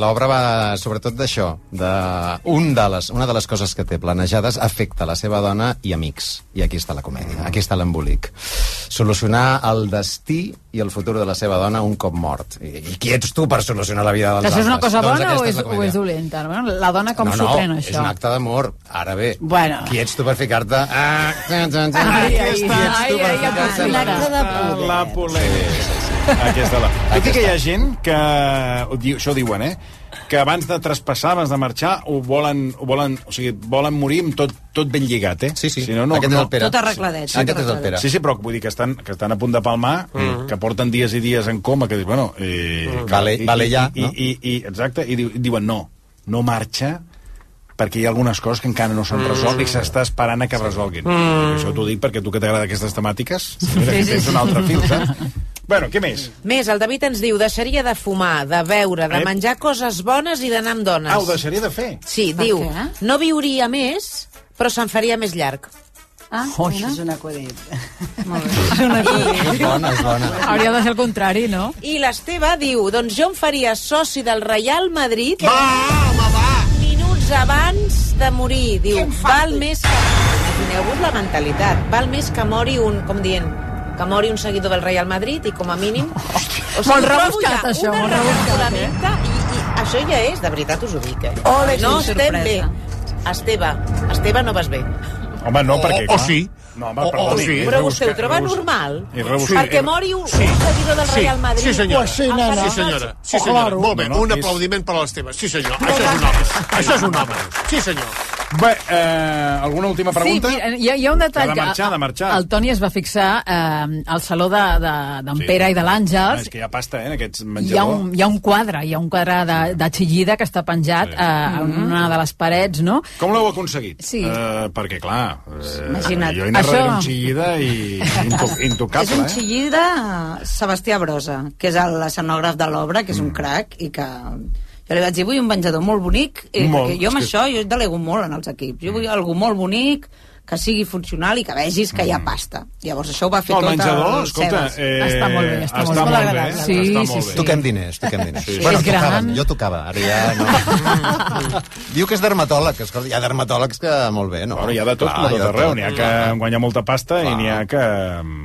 [SPEAKER 24] L'obra va sobretot d'això. De... Un de les, una de les coses que té planejades afecta la seva dona i amics. I aquí està la comèdia, aquí està l'embolic. Solucionar el destí i el futur de la seva dona un cop mort. I, i qui ets tu per solucionar la vida dels
[SPEAKER 27] Això és una
[SPEAKER 24] altres?
[SPEAKER 27] cosa
[SPEAKER 24] Doncs
[SPEAKER 27] bona o
[SPEAKER 24] aquesta
[SPEAKER 27] és, o és dolenta? Bueno, la dona com
[SPEAKER 24] no,
[SPEAKER 27] s'ho
[SPEAKER 24] no,
[SPEAKER 27] pren,
[SPEAKER 24] és
[SPEAKER 27] això?
[SPEAKER 24] un acte d'amor. Ara bé,
[SPEAKER 27] Bueno.
[SPEAKER 24] qui ets tu per ficar-te... Ah, tan, tan, tan.
[SPEAKER 27] Ai,
[SPEAKER 24] Qui
[SPEAKER 27] ai,
[SPEAKER 24] ets tu per
[SPEAKER 27] ai, ai,
[SPEAKER 24] ficar-te
[SPEAKER 27] que
[SPEAKER 24] en
[SPEAKER 27] conflicte.
[SPEAKER 24] la-
[SPEAKER 27] de
[SPEAKER 2] La polèmica. Aquesta la... Tot i que hi ha gent que... ho diu- Això diuen, eh? que abans de traspassar, abans de marxar, ho volen, ho volen, o sigui, volen morir amb tot, tot ben lligat, eh? Sí, sí. Si no, no,
[SPEAKER 24] Aquest és el Pere.
[SPEAKER 23] Tot arregladet,
[SPEAKER 24] Sí,
[SPEAKER 23] tot
[SPEAKER 24] aquest és el. Pere.
[SPEAKER 2] Sí, sí, però vull dir que estan, que estan a punt de palmar,
[SPEAKER 24] Mm.
[SPEAKER 2] que porten dies i dies en coma, que dius, bueno... Eh,
[SPEAKER 24] Mm. Vale- vale ja,
[SPEAKER 2] i,
[SPEAKER 24] no?
[SPEAKER 2] I, i, i, exacte, i diu, diuen, no, no marxa perquè hi ha algunes coses que encara no s'han
[SPEAKER 24] Mm.
[SPEAKER 2] resolt i s'està esperant a que es resolguin.
[SPEAKER 26] Mm.
[SPEAKER 2] Això t'ho dic perquè tu que t'agrada aquestes temàtiques, mira, aquí
[SPEAKER 26] sí,
[SPEAKER 2] tens
[SPEAKER 26] sí.
[SPEAKER 2] un altre fil, saps? Bueno, què més?
[SPEAKER 26] Més, el David ens diu, deixaria de fumar, de beure, de
[SPEAKER 2] Eh?
[SPEAKER 26] menjar coses bones i d'anar amb dones.
[SPEAKER 2] Ah, ho deixaria de fer?
[SPEAKER 26] Sí,
[SPEAKER 23] Per
[SPEAKER 26] diu,
[SPEAKER 23] què?
[SPEAKER 26] no viuria més, però se'n faria més llarg.
[SPEAKER 23] Ah,
[SPEAKER 22] Oh, això és un acudit.
[SPEAKER 24] És bona, és bona.
[SPEAKER 27] Hauria de ser el contrari, no?
[SPEAKER 26] I l'Esteve diu, doncs jo em faria soci del Real Madrid... Va, home, va! Minuts abans de morir. Diu, val més que... Imagineu-vos la mentalitat. Val més que mori un, com dient, que mori un seguidor del Real Madrid i com a mínim... O
[SPEAKER 27] Molt
[SPEAKER 26] trobo
[SPEAKER 27] rebuscat,
[SPEAKER 26] ja
[SPEAKER 27] això, molt rebuscat,
[SPEAKER 26] revolta i, i això ja és, de veritat us ho dic, eh?
[SPEAKER 23] Ole,
[SPEAKER 26] no estem
[SPEAKER 23] sorpresa.
[SPEAKER 26] bé. Esteve, Esteve, no vas bé.
[SPEAKER 2] Home, no, perquè...
[SPEAKER 25] o
[SPEAKER 2] clar,
[SPEAKER 25] sí.
[SPEAKER 2] No, home,
[SPEAKER 25] O- o sí.
[SPEAKER 26] Però vostè ho troba normal?
[SPEAKER 2] Rebuscat.
[SPEAKER 26] Perquè mori un, un seguidor del
[SPEAKER 25] Sí,
[SPEAKER 26] Real Madrid.
[SPEAKER 25] sí, senyora.
[SPEAKER 28] Pues sí, nena.
[SPEAKER 25] Sí, senyora. Sí,
[SPEAKER 28] Oh,
[SPEAKER 25] senyora.
[SPEAKER 28] claro.
[SPEAKER 25] Molt bé,
[SPEAKER 2] No, no,
[SPEAKER 25] un
[SPEAKER 2] és-
[SPEAKER 25] aplaudiment per l'Esteve. Sí, senyor. Això és un home. Això és un home. Sí, senyor.
[SPEAKER 2] Bé, eh, alguna última pregunta?
[SPEAKER 27] Sí, hi, ha, hi ha un detall
[SPEAKER 2] Ha de marxar, de marxar.
[SPEAKER 27] el Toni es va fixar eh, al saló d'en de, d'en
[SPEAKER 2] Sí.
[SPEAKER 27] Pere i de
[SPEAKER 2] Ah,
[SPEAKER 27] l'Àngels
[SPEAKER 2] és que hi ha pasta, eh, en aquests
[SPEAKER 27] hi ha,
[SPEAKER 2] menjadors.
[SPEAKER 27] un, hi ha un quadre, hi ha un quadre de, de Chillida que està penjat
[SPEAKER 2] Sí.
[SPEAKER 27] sí. eh, en una de les parets, no?
[SPEAKER 2] Com l'heu aconseguit?
[SPEAKER 27] Sí.
[SPEAKER 2] Eh, perquè, clar, eh,
[SPEAKER 23] Imagina't.
[SPEAKER 2] jo
[SPEAKER 27] Això-
[SPEAKER 2] darrere un xillida i into
[SPEAKER 23] És
[SPEAKER 2] intocable,
[SPEAKER 23] un
[SPEAKER 2] eh?
[SPEAKER 23] xillida Sebastià Brosa, que és l'escenògraf de l'obra, que és un crac, i que jo li vaig dir, vull un menjador molt bonic, eh,
[SPEAKER 2] Molt,
[SPEAKER 23] jo amb
[SPEAKER 2] que-
[SPEAKER 23] això jo delego molt en els equips. Jo vull algú molt bonic, que sigui funcional i que vegis que hi ha pasta. Llavors això ho va fer
[SPEAKER 2] No, el
[SPEAKER 23] tot
[SPEAKER 2] menjador,
[SPEAKER 23] el
[SPEAKER 2] escolta,
[SPEAKER 23] Sebas.
[SPEAKER 2] eh,
[SPEAKER 27] Està molt bé, està molt
[SPEAKER 2] està
[SPEAKER 27] bé.
[SPEAKER 2] molt bé,
[SPEAKER 27] agradable.
[SPEAKER 2] eh?
[SPEAKER 27] Sí,
[SPEAKER 2] està
[SPEAKER 27] sí,
[SPEAKER 2] molt
[SPEAKER 27] sí.
[SPEAKER 2] bé.
[SPEAKER 24] Toquem diners, toquem diners.
[SPEAKER 2] Sí.
[SPEAKER 24] Bueno, tocàvem, jo tocava, ara ja no. Diu que és dermatòleg, escolta, hi ha dermatòlegs que molt bé, no?
[SPEAKER 2] Bueno, hi ha de tot,
[SPEAKER 24] Clar, ha
[SPEAKER 2] tot
[SPEAKER 24] de
[SPEAKER 2] arreu.
[SPEAKER 24] tot.
[SPEAKER 2] N'hi ha que guanyar molta pasta i
[SPEAKER 24] Clar.
[SPEAKER 2] n'hi ha que...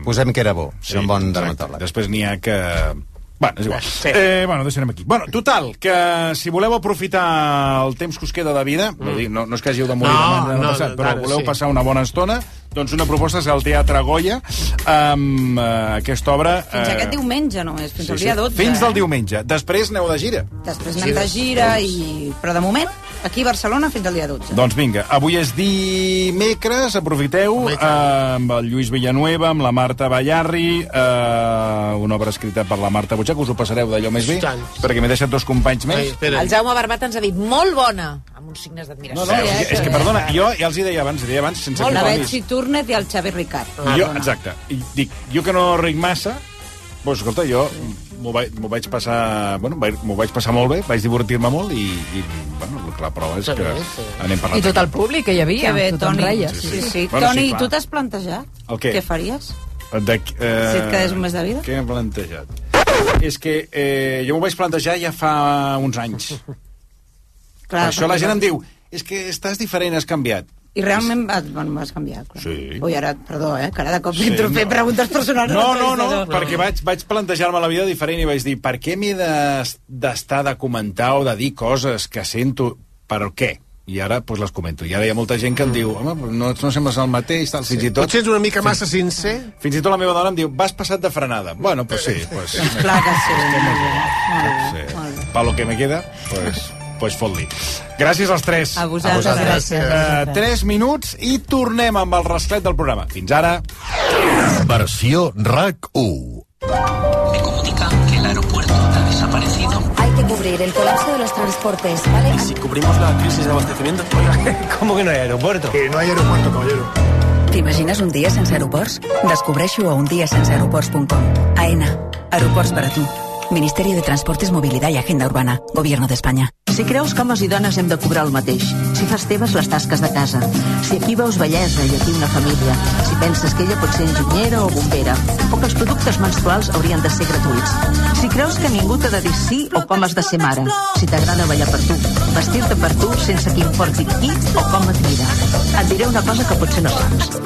[SPEAKER 24] Posem que era bo, sí, era un bon
[SPEAKER 2] exacte.
[SPEAKER 24] dermatòleg.
[SPEAKER 2] Després n'hi ha que... Bueno, és igual. Sí. Eh, bueno, deixarem aquí. Bueno, total, que si voleu aprofitar el temps que us queda de vida, mm. dir, no, no és que hàgiu de morir
[SPEAKER 25] No,
[SPEAKER 2] demà, demà
[SPEAKER 25] no,
[SPEAKER 2] passat, però
[SPEAKER 25] ara,
[SPEAKER 2] voleu
[SPEAKER 25] sí.
[SPEAKER 2] passar una bona estona, doncs una proposta és el Teatre Goya, amb eh, aquesta obra...
[SPEAKER 23] Fins aquest diumenge només, fins
[SPEAKER 2] sí,
[SPEAKER 23] al
[SPEAKER 2] sí,
[SPEAKER 23] dia 12.
[SPEAKER 2] Fins del
[SPEAKER 23] eh?
[SPEAKER 2] diumenge. Després aneu de gira.
[SPEAKER 23] Després anem de gira, i... però de moment, aquí a Barcelona fins al dia 12.
[SPEAKER 2] Doncs vinga, avui és dimecres, aprofiteu, eh, amb el Lluís Villanueva, amb la Marta Ballarri, eh, una obra escrita per la Marta Butxac, us ho passareu d'allò més bé,
[SPEAKER 25] Tant.
[SPEAKER 2] perquè m'he deixat dos companys més.
[SPEAKER 25] Ai, espera.
[SPEAKER 26] El Jaume Barbat ens ha dit molt bona, amb uns signes d'admiració.
[SPEAKER 2] No, no, és, és que, perdona, jo ja els hi deia abans, hi deia abans, sense
[SPEAKER 23] Molt la. Betsy Turnet i el Xavi Ricard.
[SPEAKER 2] I jo, exacte, i dic, jo que no ric massa, doncs, escolta, jo m'ho vaig, vaig passar... Bueno, vaig- m'ho vaig passar molt bé, vaig divertir-me molt i, i bueno, la prova és que anem parlant.
[SPEAKER 27] I tot el públic que hi havia,
[SPEAKER 23] Que bé,
[SPEAKER 27] tothom
[SPEAKER 23] Toni.
[SPEAKER 27] reia.
[SPEAKER 23] Sí, sí. sí.
[SPEAKER 2] Bueno,
[SPEAKER 23] Toni,
[SPEAKER 2] sí, clar.
[SPEAKER 23] tu t'has plantejat
[SPEAKER 2] El què?
[SPEAKER 23] què faries?
[SPEAKER 2] De, eh,
[SPEAKER 23] Si et quedés un mes de vida?
[SPEAKER 2] Què m'he plantejat? És que eh, jo m'ho vaig plantejar ja fa uns anys.
[SPEAKER 23] Clar,
[SPEAKER 2] per això la gent em diu, és que estàs diferent, has canviat.
[SPEAKER 23] I realment vas, bueno, vas canviar. Clar.
[SPEAKER 2] Sí.
[SPEAKER 23] Ui, ara, perdó, eh, que ara de cop
[SPEAKER 2] Sí,
[SPEAKER 23] entro
[SPEAKER 2] no.
[SPEAKER 23] preguntes personals.
[SPEAKER 2] No, no, no,
[SPEAKER 23] l'entrevistador.
[SPEAKER 2] perquè vaig, vaig plantejar-me la vida diferent i vaig dir, per què m'he de- d'estar de comentar o de dir coses que sento, per què? I ara doncs, les comento. I ara hi ha molta gent que em diu, home, no, no sembles el mateix, tal, fins i tot...
[SPEAKER 25] Potser ets una mica massa sincer.
[SPEAKER 2] Fins i tot la meva dona em diu, vas passat de frenada. Bueno, pues sí, pues...
[SPEAKER 23] Clar que sí.
[SPEAKER 2] sí. Pa lo que me queda, pues, pues fot-li. Gràcies als tres.
[SPEAKER 23] A vosaltres, A vosaltres. gràcies.
[SPEAKER 2] Uh, tres minuts i tornem amb el rasclet del programa. Fins ara.
[SPEAKER 32] Versió RAC 1.
[SPEAKER 33] Me comunican que el aeropuerto ha desaparecido.
[SPEAKER 34] Hay que cubrir el colapso de los transportes, ¿vale?
[SPEAKER 33] ¿Y si cubrimos la crisis de abastecimiento? ¿cómo que no hay aeropuerto?
[SPEAKER 25] Que no hay aeropuerto, caballero.
[SPEAKER 35] T'imagines un dia sense aeroports? Descobreixo a undiasenseaeroports.com. AENA. Aeroports per a tu. Ministerio de Transportes, Movilidad y Agenda Urbana. Gobierno de España.
[SPEAKER 36] Si creus que homes i dones hem de cobrar el mateix, si fas teves les tasques de casa, si aquí veus bellesa i aquí una família, si penses que ella pot ser enginyera o bombera, o que els productes menstruals haurien de ser gratuïts, si creus que ningú t'ha de dir sí o com has de ser mare, si t'agrada ballar per tu, vestir-te per tu sense que importi qui o com et mira. Et diré una cosa que potser no saps.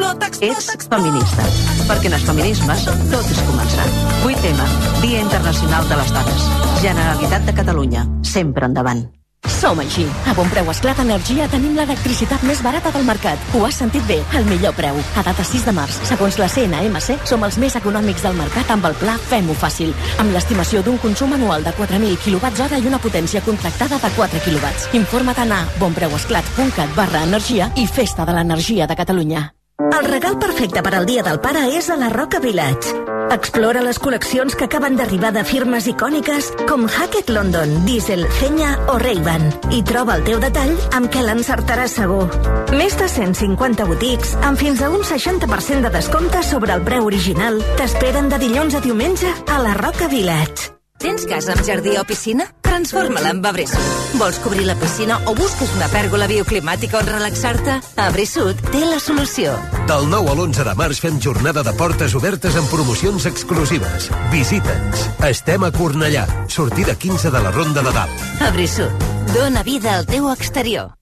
[SPEAKER 36] Ets feminista, perquè en els feminismes tot és començar. 8M, Dia Internacional de les Dones. Generalitat de Catalunya, sempre endavant.
[SPEAKER 37] Som així. A bon preu Esclat Energia tenim l'electricitat més barata del mercat. Ho has sentit bé, el millor preu. A data 6 de març, segons la CNMC, som els més econòmics del mercat amb el pla Fem-ho fàcil, amb l'estimació d'un consum anual de 4.000 kWh i una potència contractada de 4 kW. Informa't a bonpreuesclat.cat barra energia i Festa de l'Energia de Catalunya.
[SPEAKER 11] El regal perfecte per al Dia del Pare és a la Roca Village. Explora les col·leccions que acaben d'arribar de firmes icòniques com Hackett London, Diesel, Cenya o Ray-Ban i troba el teu detall amb què l'encertaràs segur. Més de 150 botics amb fins a un 60% de descompte sobre el preu original t'esperen de dilluns a diumenge a la Roca Village.
[SPEAKER 38] Tens casa amb jardí o piscina? Transforma-la en Abresud. Vols cobrir la piscina o busques una pèrgola bioclimàtica on relaxar-te? Abresud té la solució.
[SPEAKER 39] Del 9 a l'11 de març fem jornada de portes obertes amb promocions exclusives. Visita'ns. Estem a Cornellà. Sortida 15 de la Ronda de Dalt.
[SPEAKER 38] Abresud. Dóna vida al teu exterior.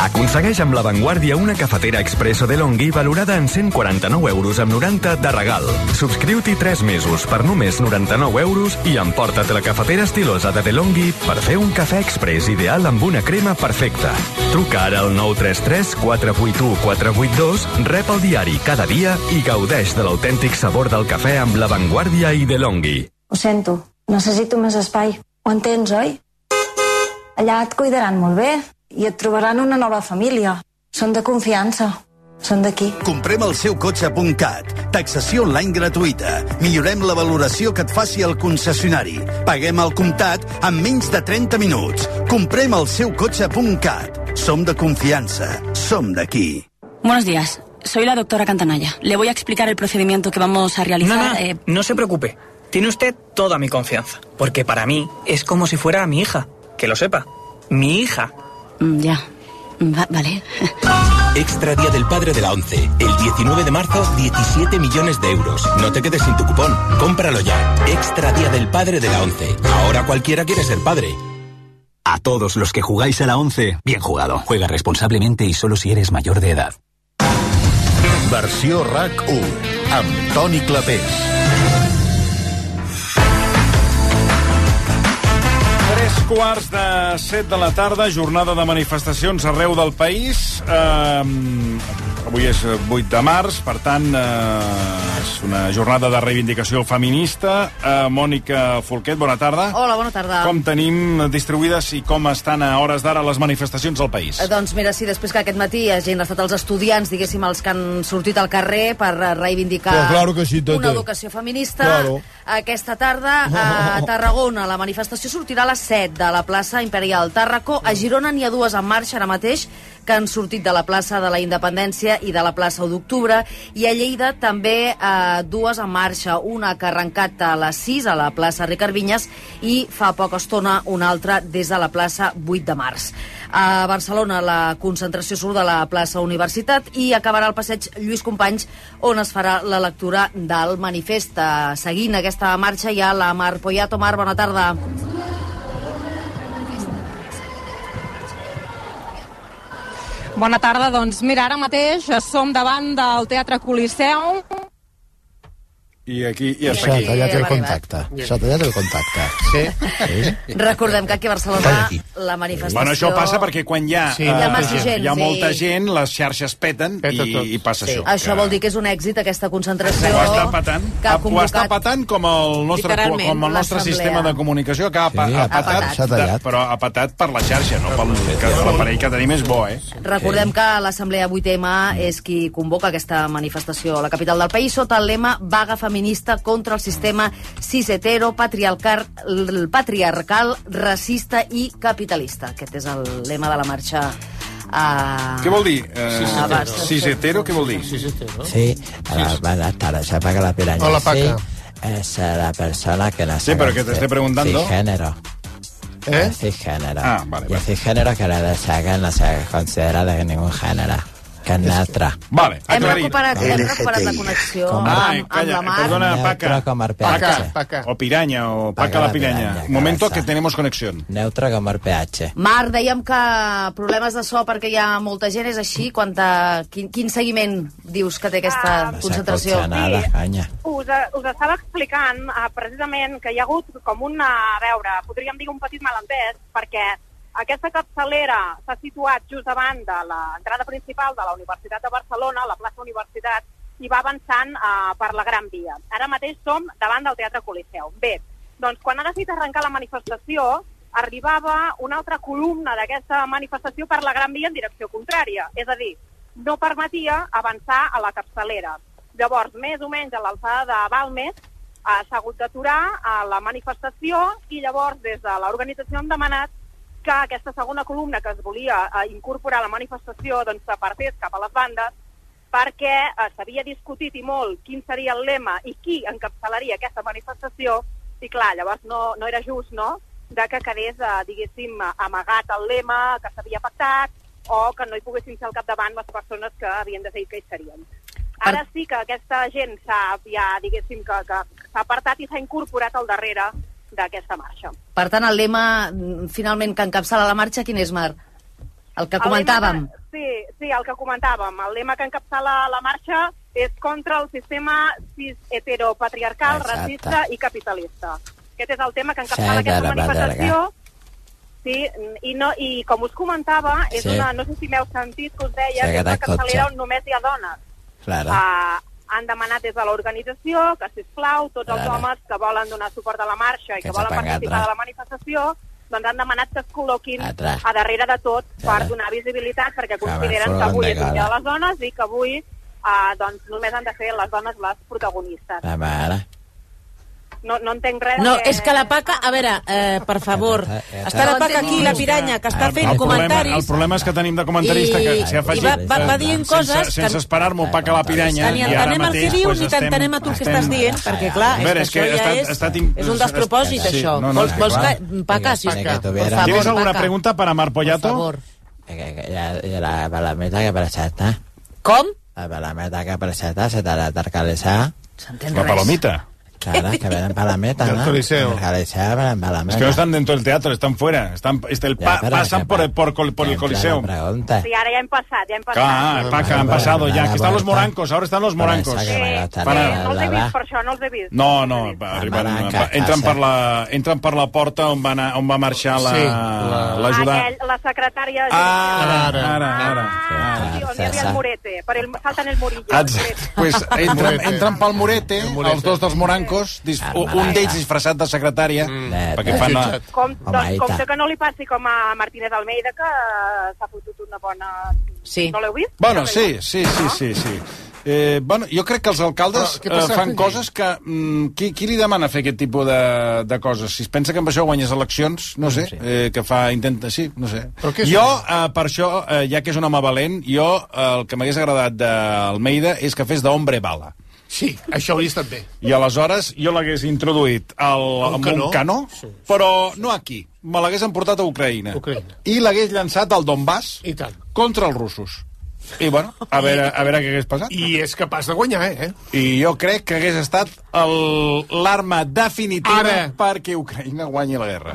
[SPEAKER 12] Aconsegueix amb La Vanguardia una cafetera expresso de Longhi valorada en 149 euros amb 90 de regal. Subscriu-t'hi 3 mesos per només 99 euros i emporta't la cafetera estilosa de DeLonghi per fer un cafè express ideal amb una crema perfecta. Truca ara al 933 481 482, rep el diari cada dia i gaudeix de l'autèntic sabor del cafè amb La Vanguardia i DeLonghi.
[SPEAKER 40] Ho sento, necessito més espai. Ho entens, oi? Allà et cuidaran molt bé i et trobaran una nova família. Són de confiança. Són d'aquí.
[SPEAKER 41] Comprem el seu cotxe.cat. Taxació online gratuïta. Millorem la valoració que et faci el concessionari. Paguem al comptat en menys de 30 minuts. Comprem el seu cotxe.cat. Som de confiança. Som d'aquí.
[SPEAKER 42] Buenos días. Soy la doctora Cantanaya. Le voy a explicar el procedimiento que vamos a realizar.
[SPEAKER 43] No, no,
[SPEAKER 42] eh,
[SPEAKER 43] no se preocupe. Tiene usted toda mi confianza. Porque para mí es como si fuera mi hija. Que lo sepa. Mi hija.
[SPEAKER 42] Mm, ya. Va- vale.
[SPEAKER 17] Extra Día del Padre de la ONCE. El 19 de marzo, 17 millones de euros. No te quedes sin tu cupón. Cómpralo ya. Extra Día del Padre de la ONCE. Ahora cualquiera quiere ser padre.
[SPEAKER 44] A todos los que jugáis a la 11, bien jugado. Juega responsablemente y solo si eres mayor de edad.
[SPEAKER 4] Versió RAC 1, amb Toni Clapés.
[SPEAKER 2] Tres quarts de set de la tarda, jornada de manifestacions arreu del país. Um, avui és 8 de març, per tant, uh, és una jornada de reivindicació feminista. Uh, Mònica Folquet, bona tarda.
[SPEAKER 45] Hola, bona tarda.
[SPEAKER 2] Com tenim distribuïdes i com estan a hores d'ara les manifestacions al país?
[SPEAKER 45] Eh, Doncs mira, sí, després que aquest matí hagin estat els estudiants, diguéssim, els que han sortit al carrer per eh, reivindicar
[SPEAKER 25] Però claro que sí,
[SPEAKER 45] una educació feminista.
[SPEAKER 25] Claro.
[SPEAKER 45] Aquesta tarda a Tarragona la manifestació sortirà a les 7 de la plaça Imperial Tàrraco. A Girona n'hi ha dues en marxa ara mateix que han sortit de la plaça de la Independència i de la plaça 1 d'octubre i a Lleida també eh, dues en marxa, una que ha arrencat a les 6 a la plaça Ricard Vinyes i fa poca estona una altra des de la plaça 8 de març. A Barcelona la concentració surt de la plaça Universitat i acabarà al passeig Lluís Companys on es farà la lectura del manifest. Eh, Seguint aquesta marxa hi ha la Mar Poyato. Mar, bona tarda.
[SPEAKER 4] Bona tarda, doncs mira, ara mateix som davant del Teatre Coliseu.
[SPEAKER 2] I aquí, i hasta
[SPEAKER 25] S'ha
[SPEAKER 2] aquí.
[SPEAKER 25] tallat el
[SPEAKER 45] va
[SPEAKER 25] contacte. S'ha tallat el contacte. Sí?
[SPEAKER 45] Recordem que aquí a Barcelona la manifestació...
[SPEAKER 2] Bueno, això passa perquè quan hi ha,
[SPEAKER 45] Sí,
[SPEAKER 2] eh,
[SPEAKER 45] hi ha massa gent,
[SPEAKER 2] hi ha
[SPEAKER 45] sí.
[SPEAKER 2] molta gent, les xarxes peten
[SPEAKER 46] Peta
[SPEAKER 2] i,
[SPEAKER 46] tot.
[SPEAKER 2] i passa
[SPEAKER 45] Sí,
[SPEAKER 2] això.
[SPEAKER 45] això vol dir que és un èxit, aquesta concentració.
[SPEAKER 2] Ho està patant,
[SPEAKER 45] que ha
[SPEAKER 2] ho està
[SPEAKER 45] convocat...
[SPEAKER 2] patant com el nostre, com el nostre sistema de comunicació que ha,
[SPEAKER 25] Sí,
[SPEAKER 2] ha
[SPEAKER 25] ha
[SPEAKER 2] patat,
[SPEAKER 25] s'ha tallat.
[SPEAKER 2] però ha patat per la xarxa, no pel que l'aparell que tenim és bo, eh?
[SPEAKER 45] Recordem que l'Assemblea 8M és qui convoca aquesta manifestació a la capital del país sota el lema Vaga feminista contra el sistema cis-hetero, patriarcal, patriarcal, racista i capitalista. Aquest és el lema de la marxa a...
[SPEAKER 2] Què vol dir? Eh,
[SPEAKER 45] Cis-hetero.
[SPEAKER 2] cis- Cis-hetero, què vol dir?
[SPEAKER 47] Sí, hola, buenas tardes, se apaga la piraña.
[SPEAKER 2] Hola, Paca.
[SPEAKER 47] Sí, es eh, la persona que la
[SPEAKER 2] Sí, pero que te estoy preguntando.
[SPEAKER 47] Sí, género.
[SPEAKER 25] Eh?
[SPEAKER 47] Cisgénero.
[SPEAKER 2] Ah, vale,
[SPEAKER 47] I el cisgénero que la saga no se considera de ningún género. Que neutre.
[SPEAKER 2] Vale,
[SPEAKER 45] Hem recuperat, hem recuperat la connexió
[SPEAKER 47] Com
[SPEAKER 45] amb,
[SPEAKER 47] a-
[SPEAKER 2] Ai,
[SPEAKER 45] amb
[SPEAKER 2] calla,
[SPEAKER 45] la Mar.
[SPEAKER 2] perdona, Paca. Paca.
[SPEAKER 25] Paca.
[SPEAKER 2] o piraña, o Paca,
[SPEAKER 47] Paca
[SPEAKER 2] la piraña, Un momento
[SPEAKER 47] cabeza.
[SPEAKER 2] que tenemos conexión.
[SPEAKER 47] Neutre com el pH.
[SPEAKER 45] Mar, dèiem que problemes de so perquè hi ha molta gent, és així? Quanta, quin, quin seguiment dius que té aquesta
[SPEAKER 47] No
[SPEAKER 45] concentració?
[SPEAKER 47] nada, canya.
[SPEAKER 48] us, us estava explicant uh, precisament que hi ha hagut com una, a veure, podríem dir un petit malentès, perquè aquesta capçalera s'ha situat just davant de l'entrada principal de la Universitat de Barcelona, la plaça Universitat, i va avançant uh, per la Gran Via. Ara mateix som davant del Teatre Coliseu. Bé, doncs quan ha decidit arrencar la manifestació, arribava una altra columna d'aquesta manifestació per la Gran Via en direcció contrària. És a dir, no permetia avançar a la capçalera. Llavors, més o menys a l'alçada de Balmes, eh, s'ha hagut d'aturar a la manifestació i llavors des de l'organització hem demanat que aquesta segona columna que es volia eh, incorporar a la manifestació doncs s'apartés cap a les bandes perquè eh, s'havia discutit i molt quin seria el lema i qui encapçalaria aquesta manifestació i clar, llavors no, no era just, no?, de que quedés, eh, diguéssim, amagat el lema que s'havia pactat o que no hi poguessin ser al capdavant les persones que havien decidit que hi serien. Ara sí que aquesta gent s'ha, ja, diguéssim, que, que s'ha apartat i s'ha incorporat al darrere d'aquesta marxa.
[SPEAKER 45] Per tant, el lema mm, finalment que encapçala la marxa, quin és, Mar? El que
[SPEAKER 48] El
[SPEAKER 45] comentàvem.
[SPEAKER 48] lema que- sí, sí, el que comentàvem. El lema que encapçala la marxa és contra el sistema cis heteropatriarcal,
[SPEAKER 47] Exacte.
[SPEAKER 48] racista i capitalista. Aquest és el tema que encapçala
[SPEAKER 47] Sí,
[SPEAKER 48] aquesta manifestació. Sí, i, no, i com us comentava, és
[SPEAKER 47] Sí.
[SPEAKER 48] una, no sé si m'heu sentit que us deia
[SPEAKER 47] Sí,
[SPEAKER 48] que és
[SPEAKER 47] que
[SPEAKER 48] una capçalera on només hi ha dones.
[SPEAKER 47] Claro.
[SPEAKER 48] Uh, han demanat des de l'organització que, sisplau, tots els
[SPEAKER 47] Claro.
[SPEAKER 48] homes que volen donar suport a la marxa i que,
[SPEAKER 47] Que
[SPEAKER 48] volen participar de la manifestació, doncs han demanat que es col·loquin
[SPEAKER 47] Atrás.
[SPEAKER 48] a darrere de tot per donar visibilitat, perquè consideren que avui és el dia de les dones i que avui uh, doncs, només han de ser les dones les protagonistes.
[SPEAKER 47] Mare.
[SPEAKER 48] No, no entenc res
[SPEAKER 49] No,
[SPEAKER 48] de...
[SPEAKER 49] és que la Paca, a veure, eh, per favor, està la Paca aquí, la piranya, que està fent
[SPEAKER 2] el problema, el
[SPEAKER 49] comentaris
[SPEAKER 2] problema és que tenim de comentarista
[SPEAKER 49] I-
[SPEAKER 2] que s'hi ha
[SPEAKER 49] i
[SPEAKER 2] afegit
[SPEAKER 49] va- va- va
[SPEAKER 2] eh,
[SPEAKER 49] dient
[SPEAKER 2] sense,
[SPEAKER 49] coses que-
[SPEAKER 2] sense esperar-m'ho Paca la piranya
[SPEAKER 49] ni
[SPEAKER 2] i ara
[SPEAKER 49] entenem el que
[SPEAKER 2] mateix
[SPEAKER 49] dius
[SPEAKER 2] pues,
[SPEAKER 49] ni
[SPEAKER 2] estem-
[SPEAKER 49] t'entenem a tu el que estàs dient, perquè clar,
[SPEAKER 2] A veure,
[SPEAKER 49] és
[SPEAKER 2] és
[SPEAKER 49] que
[SPEAKER 2] que
[SPEAKER 49] això
[SPEAKER 2] ha
[SPEAKER 49] ja és,
[SPEAKER 2] estat
[SPEAKER 49] és un despropòsit,
[SPEAKER 2] Sí,
[SPEAKER 49] això.
[SPEAKER 2] no, no,
[SPEAKER 49] vols, vols que... Paca, si,
[SPEAKER 47] Paca.
[SPEAKER 49] por
[SPEAKER 47] ¿Tienes
[SPEAKER 49] favor,
[SPEAKER 2] ¿Tienes alguna pregunta para Mar Pollato?
[SPEAKER 49] Por favor.
[SPEAKER 47] Que, que, que ja, ja la balameta que presenta.
[SPEAKER 49] Com?
[SPEAKER 47] La balameta que presenta se te la tarcalesa.
[SPEAKER 2] La palomita.
[SPEAKER 47] Claro, que ven en palameta,
[SPEAKER 2] Del
[SPEAKER 47] ¿no?
[SPEAKER 2] Coliseo.
[SPEAKER 47] En el Coliseo ven en
[SPEAKER 2] Es
[SPEAKER 47] palameta.
[SPEAKER 2] que no están dentro del teatro, están fuera. Están, este, el
[SPEAKER 47] Ya,
[SPEAKER 2] pa-
[SPEAKER 47] pero
[SPEAKER 2] pasan por el, por, por el Coliseo.
[SPEAKER 47] pregunta.
[SPEAKER 48] Sí, ara ja hem passat, ja hem passat.
[SPEAKER 2] Ah, Paca, han pasado ya. Que están los morancos, ahora están los morancos. Para-
[SPEAKER 48] Eh, no els he vist per això, no els he vist.
[SPEAKER 2] No, no, va, arriben, va, entren, per la, entren per la porta on va, anar, on va marxar la-
[SPEAKER 25] Sí,
[SPEAKER 2] l'ajudant.
[SPEAKER 48] Aquell, la secretària...
[SPEAKER 2] Ah, ara, ara, ara.
[SPEAKER 48] Ah, sí, on hi havia el Morete, per el, salten el Murillo.
[SPEAKER 2] Pues entren, entren pel Morete, els dos dels morancos, dis, un un d'ells disfressat de secretària, perquè fan... La...
[SPEAKER 48] Com, doncs, compte que no li passi com a Martínez Almeida, que s'ha fotut una bona...
[SPEAKER 49] Sí.
[SPEAKER 48] No l'heu vist?
[SPEAKER 2] Bueno, sí, sí, sí, sí, sí. Eh, bueno, jo crec que els alcaldes eh,
[SPEAKER 25] passa?
[SPEAKER 2] fan coses que... Mm, qui, qui li demana fer aquest tipus de, de coses? Si es pensa que amb això guanyes eleccions, no sé, eh, que fa, intenta... Sí, no sé.
[SPEAKER 25] Però què és
[SPEAKER 2] Jo, eh, per això, eh, ja que és un home valent, jo eh, el que m'hagués agradat d'Almeida és que fes d'hombre bala.
[SPEAKER 25] Sí, això hauria estat bé.
[SPEAKER 2] I aleshores jo l'hagués introduït al,
[SPEAKER 25] Un
[SPEAKER 2] amb
[SPEAKER 25] canó?
[SPEAKER 2] un canó, però no aquí. Me l'hagués emportat a Ucraïna.
[SPEAKER 25] Ucraïna.
[SPEAKER 2] I l'hagués llançat al Donbass
[SPEAKER 25] I tant.
[SPEAKER 2] contra els russos. I bueno, a veure, a veure què hagués passat.
[SPEAKER 25] I és capaç de guanyar, eh?
[SPEAKER 2] I jo crec que hagués estat l'arma definitiva
[SPEAKER 25] Ara.
[SPEAKER 2] perquè Ucraïna guanyi la guerra.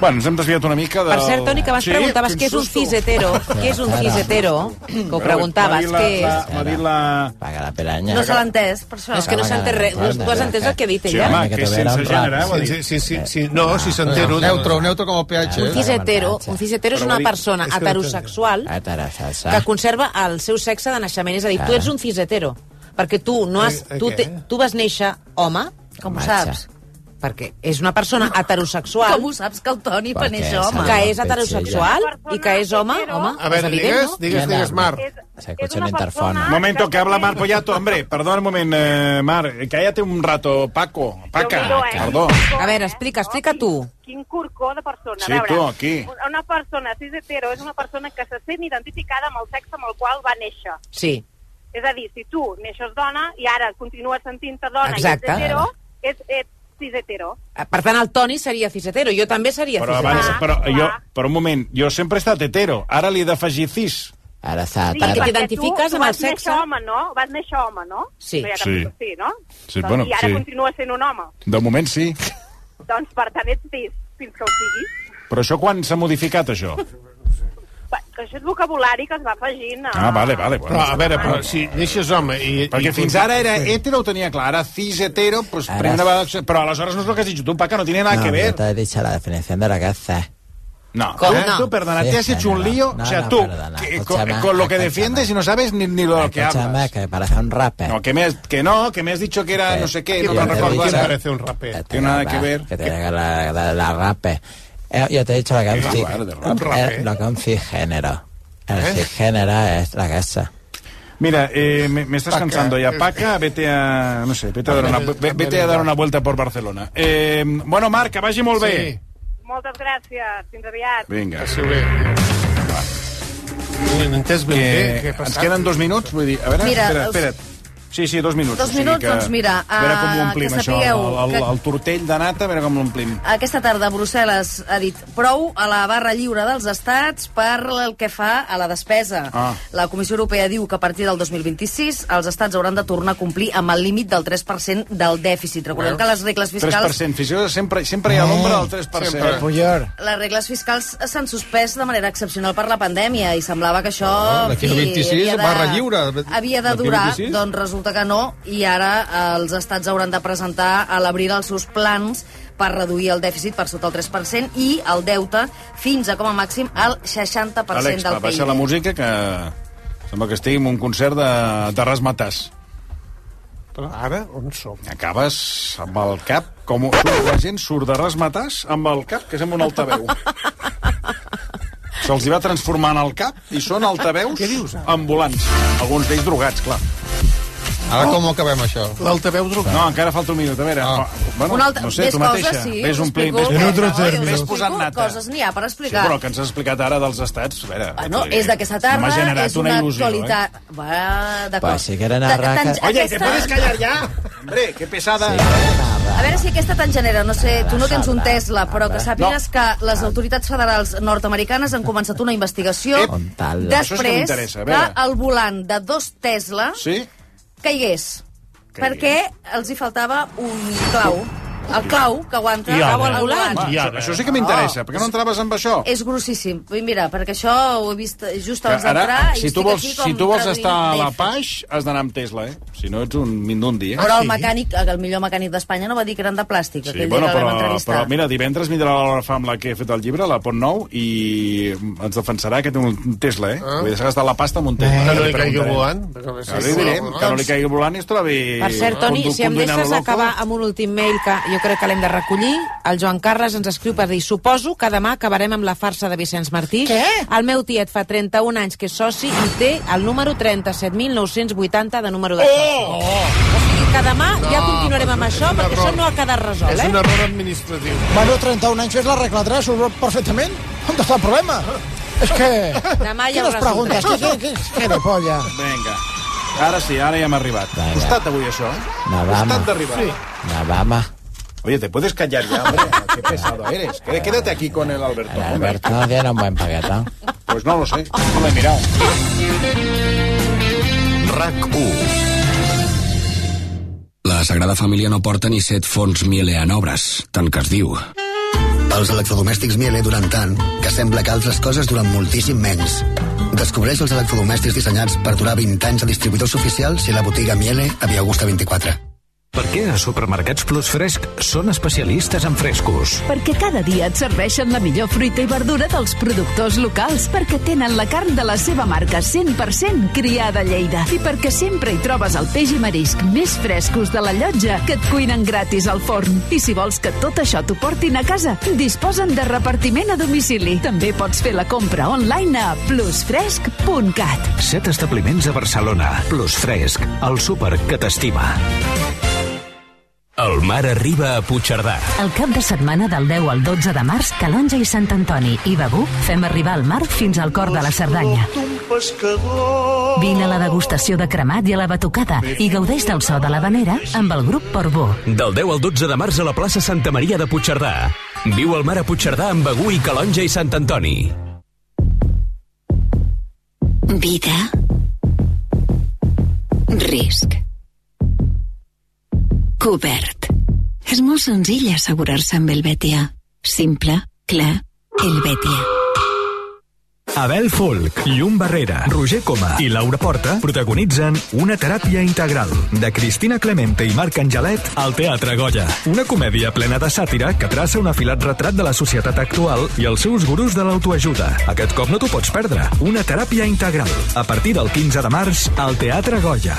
[SPEAKER 2] Bueno, ens hem desviat una mica del...
[SPEAKER 49] Per cert, Toni, que abans
[SPEAKER 2] Sí,
[SPEAKER 49] preguntaves què és un
[SPEAKER 2] susto.
[SPEAKER 49] cisetero. Què és un cisetero? Que ho preguntaves, què és?
[SPEAKER 2] M'ha dit la...
[SPEAKER 47] Paga la piranya.
[SPEAKER 45] No se l'ha entès, per això.
[SPEAKER 49] No, és que no s'ha entès res. Tu, has entès el que ha dit
[SPEAKER 2] Sí,
[SPEAKER 49] ella?
[SPEAKER 2] home, que és sense gènere, ho ha dit.
[SPEAKER 25] Sí, sí, sí, sí, no, si s'entero...
[SPEAKER 28] Neutro, neutro com el pH.
[SPEAKER 49] Un cisetero, un cisetero és
[SPEAKER 2] Però
[SPEAKER 49] una
[SPEAKER 2] vol dir-
[SPEAKER 49] persona
[SPEAKER 25] és que no
[SPEAKER 49] heterosexual
[SPEAKER 47] Heterosexual.
[SPEAKER 49] que conserva el seu sexe de naixement. És a dir, tu ets un cisetero. Perquè tu no has...
[SPEAKER 25] Eh, eh,
[SPEAKER 49] Tu, tu vas néixer home,
[SPEAKER 45] Com ho saps?
[SPEAKER 49] Perquè és una persona heterosexual
[SPEAKER 45] Com ho saps que el Toni va néixer home?
[SPEAKER 49] que és heterosexual i que és home, home,
[SPEAKER 25] A veure,
[SPEAKER 49] és evident,
[SPEAKER 25] digues,
[SPEAKER 49] no?
[SPEAKER 25] digues,
[SPEAKER 47] ¿Quién
[SPEAKER 25] digues,
[SPEAKER 47] habla?
[SPEAKER 25] Mar.
[SPEAKER 48] És,
[SPEAKER 47] Se
[SPEAKER 48] és
[SPEAKER 47] escucha interfono.
[SPEAKER 48] persona...
[SPEAKER 2] Un momento, que habla Mar Pollato. Hombre, perdón un moment, eh, Mar, cállate un rato, Paco. Paca,
[SPEAKER 48] miro, eh?
[SPEAKER 2] perdó.
[SPEAKER 49] A veure, explica, explica tu.
[SPEAKER 48] Quin corcó de persona.
[SPEAKER 2] Sí, tu, aquí.
[SPEAKER 48] Una persona cis hetero és una persona que se sent identificada amb el sexe amb el qual va néixer.
[SPEAKER 49] Sí,
[SPEAKER 48] És a dir, si tu neixes dona i ara continues sentint-te dona
[SPEAKER 49] Exacte.
[SPEAKER 48] i ets hetero, és, ets cisetero.
[SPEAKER 26] Per tant, el Toni seria cisetero, jo també seria
[SPEAKER 2] Però
[SPEAKER 26] cisetero.
[SPEAKER 2] abans, però jo, per un moment, jo sempre he estat hetero, ara li he d'afegir cis.
[SPEAKER 47] Ara s'ha...
[SPEAKER 26] Perquè
[SPEAKER 48] perquè
[SPEAKER 26] t'identifiques amb el
[SPEAKER 48] tu vas
[SPEAKER 26] sexe.
[SPEAKER 48] néixer home, no? Vas néixer home, no?
[SPEAKER 26] Sí.
[SPEAKER 48] No
[SPEAKER 2] Sí.
[SPEAKER 48] Sí, no?
[SPEAKER 2] Sí,
[SPEAKER 48] doncs,
[SPEAKER 2] bueno,
[SPEAKER 48] I ara
[SPEAKER 2] sí.
[SPEAKER 48] continua sent un home.
[SPEAKER 2] De moment sí.
[SPEAKER 48] Doncs per tant ets cis, fins que ho siguis.
[SPEAKER 2] Però això quan s'ha modificat, això?
[SPEAKER 48] Va, que Això és vocabulari que es va afegint a...
[SPEAKER 2] Ah, vale, vale. Bueno.
[SPEAKER 25] Però, a veure, però si neixes home i...
[SPEAKER 2] Perquè
[SPEAKER 25] i
[SPEAKER 2] fins ara era hetero, ho tenia clar. Ara cis, hetero, pues,
[SPEAKER 47] Ara
[SPEAKER 2] primera
[SPEAKER 47] sí.
[SPEAKER 2] vegada... Però aleshores no és el que has dit tu, Paca, no tiene nada
[SPEAKER 47] no,
[SPEAKER 2] que ver.
[SPEAKER 47] yo te he dicho la definición de que C.
[SPEAKER 2] No,
[SPEAKER 47] ¿Cómo
[SPEAKER 2] ¿eh?
[SPEAKER 47] no?
[SPEAKER 2] tú, perdona,
[SPEAKER 47] Sí,
[SPEAKER 2] te has hecho un lío.
[SPEAKER 47] No,
[SPEAKER 2] o sea,
[SPEAKER 47] no,
[SPEAKER 2] tú,
[SPEAKER 47] perdona,
[SPEAKER 2] que- con, con lo que defiendes y no sabes ni, ni lo que hablas.
[SPEAKER 47] que parece un rapper.
[SPEAKER 2] No, que, me has, que no, que me has dicho que era
[SPEAKER 47] Sí.
[SPEAKER 2] no sé qué, no
[SPEAKER 47] he
[SPEAKER 2] recuerdo ahora.
[SPEAKER 25] parece un rapper.
[SPEAKER 2] Tiene nada que ver.
[SPEAKER 47] Que te la, la, la rapper. Eh, yo te he dicho lo que
[SPEAKER 2] rap.
[SPEAKER 47] eh, que es un cisgénero. El
[SPEAKER 2] ¿Eh?
[SPEAKER 47] cisgénero es la que es.
[SPEAKER 2] Mira, eh, me, me estás
[SPEAKER 47] Paca.
[SPEAKER 2] cansando ya, Paca, vete a, no sé, vete a dar una, ve- vete a dar una vuelta por Barcelona. Eh, bueno, Marc, que vagi molt bé.
[SPEAKER 48] Moltes gràcies, fins aviat.
[SPEAKER 2] Vinga.
[SPEAKER 25] Sí, bé. No he entès ben bé
[SPEAKER 2] Que
[SPEAKER 25] què
[SPEAKER 2] ens queden dos minuts, vull dir, a veure,
[SPEAKER 45] Mira,
[SPEAKER 2] espera't,
[SPEAKER 45] els-
[SPEAKER 2] espera't. Sí, sí, dos minuts.
[SPEAKER 45] Dos
[SPEAKER 2] o sigui
[SPEAKER 45] minuts,
[SPEAKER 2] que,
[SPEAKER 45] doncs mira,
[SPEAKER 2] A veure com ho
[SPEAKER 45] ah,
[SPEAKER 2] omplim,
[SPEAKER 45] que
[SPEAKER 2] això, el, el,
[SPEAKER 45] que-
[SPEAKER 2] el tortell de nata, a veure com l'omplim.
[SPEAKER 45] Aquesta tarda Brussel·les ha dit prou a la barra lliure dels estats per el que fa a la despesa.
[SPEAKER 2] Ah.
[SPEAKER 45] La Comissió Europea diu que a partir del 2026 els estats hauran de tornar a complir amb el límit del 3% del dèficit. Recordem que les regles fiscals...
[SPEAKER 2] 3%, fixeu, sempre, sempre hi ha l'ombra del 3%.
[SPEAKER 25] Sempre.
[SPEAKER 45] Les regles fiscals s'han suspès de manera excepcional per la pandèmia i semblava que això...
[SPEAKER 28] Ah, d'aquí
[SPEAKER 45] fi,
[SPEAKER 28] al 26
[SPEAKER 45] havia de-
[SPEAKER 28] barra lliure.
[SPEAKER 45] Havia de durar,
[SPEAKER 28] 26?
[SPEAKER 45] doncs resulta que no, i ara eh, els estats hauran de presentar a l'abril els seus plans per reduir el dèficit per sota el 3% i el deute fins a, com a màxim, el 60%
[SPEAKER 2] Àlex,
[SPEAKER 45] del
[SPEAKER 2] va, baixa la
[SPEAKER 45] PIB.
[SPEAKER 2] música que sembla que estigui en un concert de, de rasmatàs.
[SPEAKER 25] Però ara, on som?
[SPEAKER 2] Acabes amb el cap, com la gent surt de rasmatàs amb el cap, que sembla un altaveu. Se'ls hi va transformar en el cap i són altaveus
[SPEAKER 25] Què dius, ara?
[SPEAKER 2] ambulants. Alguns d'ells drogats, clar.
[SPEAKER 28] Ara com ho acabem, això?
[SPEAKER 25] L'altaveu drogat.
[SPEAKER 2] No, encara falta un minut, a veure.
[SPEAKER 28] Ah.
[SPEAKER 2] Bueno,
[SPEAKER 45] Una altra,
[SPEAKER 2] no sé,
[SPEAKER 45] més
[SPEAKER 2] tu mateixa.
[SPEAKER 45] coses, sí,
[SPEAKER 2] omplint, ves,
[SPEAKER 45] No,
[SPEAKER 2] ves,
[SPEAKER 45] no, us
[SPEAKER 2] ves
[SPEAKER 45] explico
[SPEAKER 2] posant nata.
[SPEAKER 45] Coses n'hi ha per
[SPEAKER 2] Sí,
[SPEAKER 45] explicar.
[SPEAKER 2] però el que ens has explicat ara dels estats, a veure...
[SPEAKER 45] Bueno,
[SPEAKER 2] que-
[SPEAKER 45] és d'aquesta tarda, és
[SPEAKER 2] una
[SPEAKER 45] una
[SPEAKER 2] il·lusió,
[SPEAKER 45] actualitat... Eh? Va, d'acord.
[SPEAKER 47] Pues si quieren
[SPEAKER 45] Ta-
[SPEAKER 47] arrancar-
[SPEAKER 45] tan-
[SPEAKER 2] Oye,
[SPEAKER 45] aquesta-
[SPEAKER 2] ¿te puedes callar ya? Hombre, qué pesada.
[SPEAKER 45] A veure si aquesta te'n genera, no sé, tu no tens un Tesla, però que sàpigues
[SPEAKER 2] No.
[SPEAKER 45] que les autoritats federals nord-americanes han començat una investigació
[SPEAKER 2] Ep. Que
[SPEAKER 45] després que el volant de dos Tesla
[SPEAKER 2] Sí?
[SPEAKER 45] Caigués.
[SPEAKER 2] Caigués.
[SPEAKER 45] Perquè els hi faltava un clau. El clau que aguanta
[SPEAKER 25] I ara?
[SPEAKER 45] al volant.
[SPEAKER 25] I
[SPEAKER 2] això,
[SPEAKER 25] ara?
[SPEAKER 2] això sí que m'interessa.
[SPEAKER 45] Oh.
[SPEAKER 2] Per què no entraves amb això?
[SPEAKER 45] És grossíssim. Mira, perquè això ho he vist just abans d'entrar i
[SPEAKER 2] si tu vols, si tu vols estar a la. Paix, has d'anar amb Tesla, eh? Si no, ets un mindundi, eh?
[SPEAKER 45] Però el mecànic, el millor mecànic d'Espanya no va dir que eren de plàstic,
[SPEAKER 2] Sí, bueno, però, però mira, divendres vindrà la fa amb la que he fet el llibre, la Pont Nou, i ens defensarà que té un Tesla, eh?
[SPEAKER 25] Ah.
[SPEAKER 2] Vull dir, s'ha gastat la pasta amb un Tesla.
[SPEAKER 25] Que no li caigui volant.
[SPEAKER 2] Que no li caigui volant i es trobi...
[SPEAKER 26] Per cert, Toni, si em deixes acabar amb un últim mail que jo crec que l'hem de recollir, el Joan Carles ens escriu per dir suposo que demà acabarem amb la farsa de Vicenç Martí.
[SPEAKER 47] Què?
[SPEAKER 26] El meu tiet fa 31 anys que és soci i té el número 37.980 de número de soci.
[SPEAKER 25] Oh!
[SPEAKER 26] O sigui que demà ja
[SPEAKER 25] No,
[SPEAKER 26] continuarem amb això, perquè
[SPEAKER 25] error.
[SPEAKER 26] això no ha quedat resolt,
[SPEAKER 25] És
[SPEAKER 26] eh?
[SPEAKER 25] un error administratiu.
[SPEAKER 28] Bueno, 31 anys és la regla 3, ho perfectament. On està el problema? És que...
[SPEAKER 26] Demà ja ho
[SPEAKER 28] Quines preguntes? Què, què, què, què de polla?
[SPEAKER 2] Vinga. Ara sí, ara ja hem arribat.
[SPEAKER 47] Vinga.
[SPEAKER 2] Costat avui, això, eh?
[SPEAKER 47] No
[SPEAKER 2] Costat d'arribar. Sí.
[SPEAKER 47] No vamos.
[SPEAKER 2] Oye, ¿te puedes callar ya, hombre? Qué pesado eres. Quédate- Quédate aquí con el Alberto.
[SPEAKER 47] El. Alberto no tiene un buen paquetón.
[SPEAKER 2] Pues no lo sé. No lo he mirado.
[SPEAKER 15] RAC1 La Sagrada Família no porta ni set fons Miele en obres, tant que es diu.
[SPEAKER 16] Els electrodomèstics Miele duren tant que sembla que altres coses duren moltíssim menys. Descobreix els electrodomèstics dissenyats per durar 20 anys a distribuïdors oficials i a la botiga Miele a Via Augusta 24.
[SPEAKER 17] Per què a Supermercats Plus Fresc són especialistes en frescos?
[SPEAKER 13] Perquè cada dia et serveixen la millor fruita i verdura dels productors locals, perquè tenen la carn de la seva marca 100% criada a Lleida i perquè sempre hi trobes el peix i marisc més frescos de la llotja que et cuinen gratis al forn. I si vols que tot això t'ho portin a casa, disposen de repartiment a domicili. També pots fer la compra online a plusfresc.cat.
[SPEAKER 17] Set establiments a Barcelona. Plus Fresc, el súper que t'estima.
[SPEAKER 15] El
[SPEAKER 17] mar arriba a Puigcerdà.
[SPEAKER 11] El cap de setmana del 10 al 12 de març, Calonja i Sant Antoni i Begur fem arribar el mar fins al cor de la Cerdanya. Vine a la degustació de cremat i a la batucada i gaudeix del so de la vanera amb el grup Portbó.
[SPEAKER 17] Del 10 al 12 de març a la plaça Santa Maria de Puigcerdà. Viu el mar a Puigcerdà amb Begú i Calonja i Sant Antoni.
[SPEAKER 22] Vida. Risc. Cobert. És molt senzill assegurar-se amb el Betia. Simple, clar, el Betia.
[SPEAKER 12] Abel Folk, Llum Barrera, Roger Coma i Laura Porta protagonitzen Una teràpia integral de Cristina Clemente i Marc Angelet al Teatre Goya. Una comèdia plena de sàtira que traça un afilat retrat de la societat actual i els seus gurus de l'autoajuda. Aquest cop no t'ho pots perdre. Una teràpia integral. A partir del 15 de març al Teatre Goya.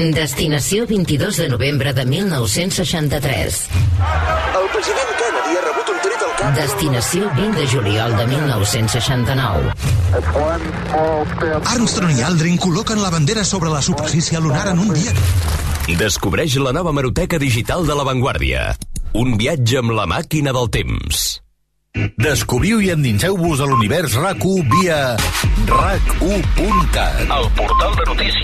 [SPEAKER 50] Destinació 22 de novembre de 1963.
[SPEAKER 51] El president Kennedy ha rebut un tret al cap.
[SPEAKER 50] Destinació 20 de juliol de 1969.
[SPEAKER 52] Armstrong i Aldrin col·loquen la bandera sobre la superfície lunar en un dia.
[SPEAKER 17] Descobreix la nova maroteca digital de La Vanguardia. Un viatge amb la màquina del temps.
[SPEAKER 53] Descobriu i endinseu-vos a l'univers RAC1 via RAC1.cat.
[SPEAKER 17] El portal de notícies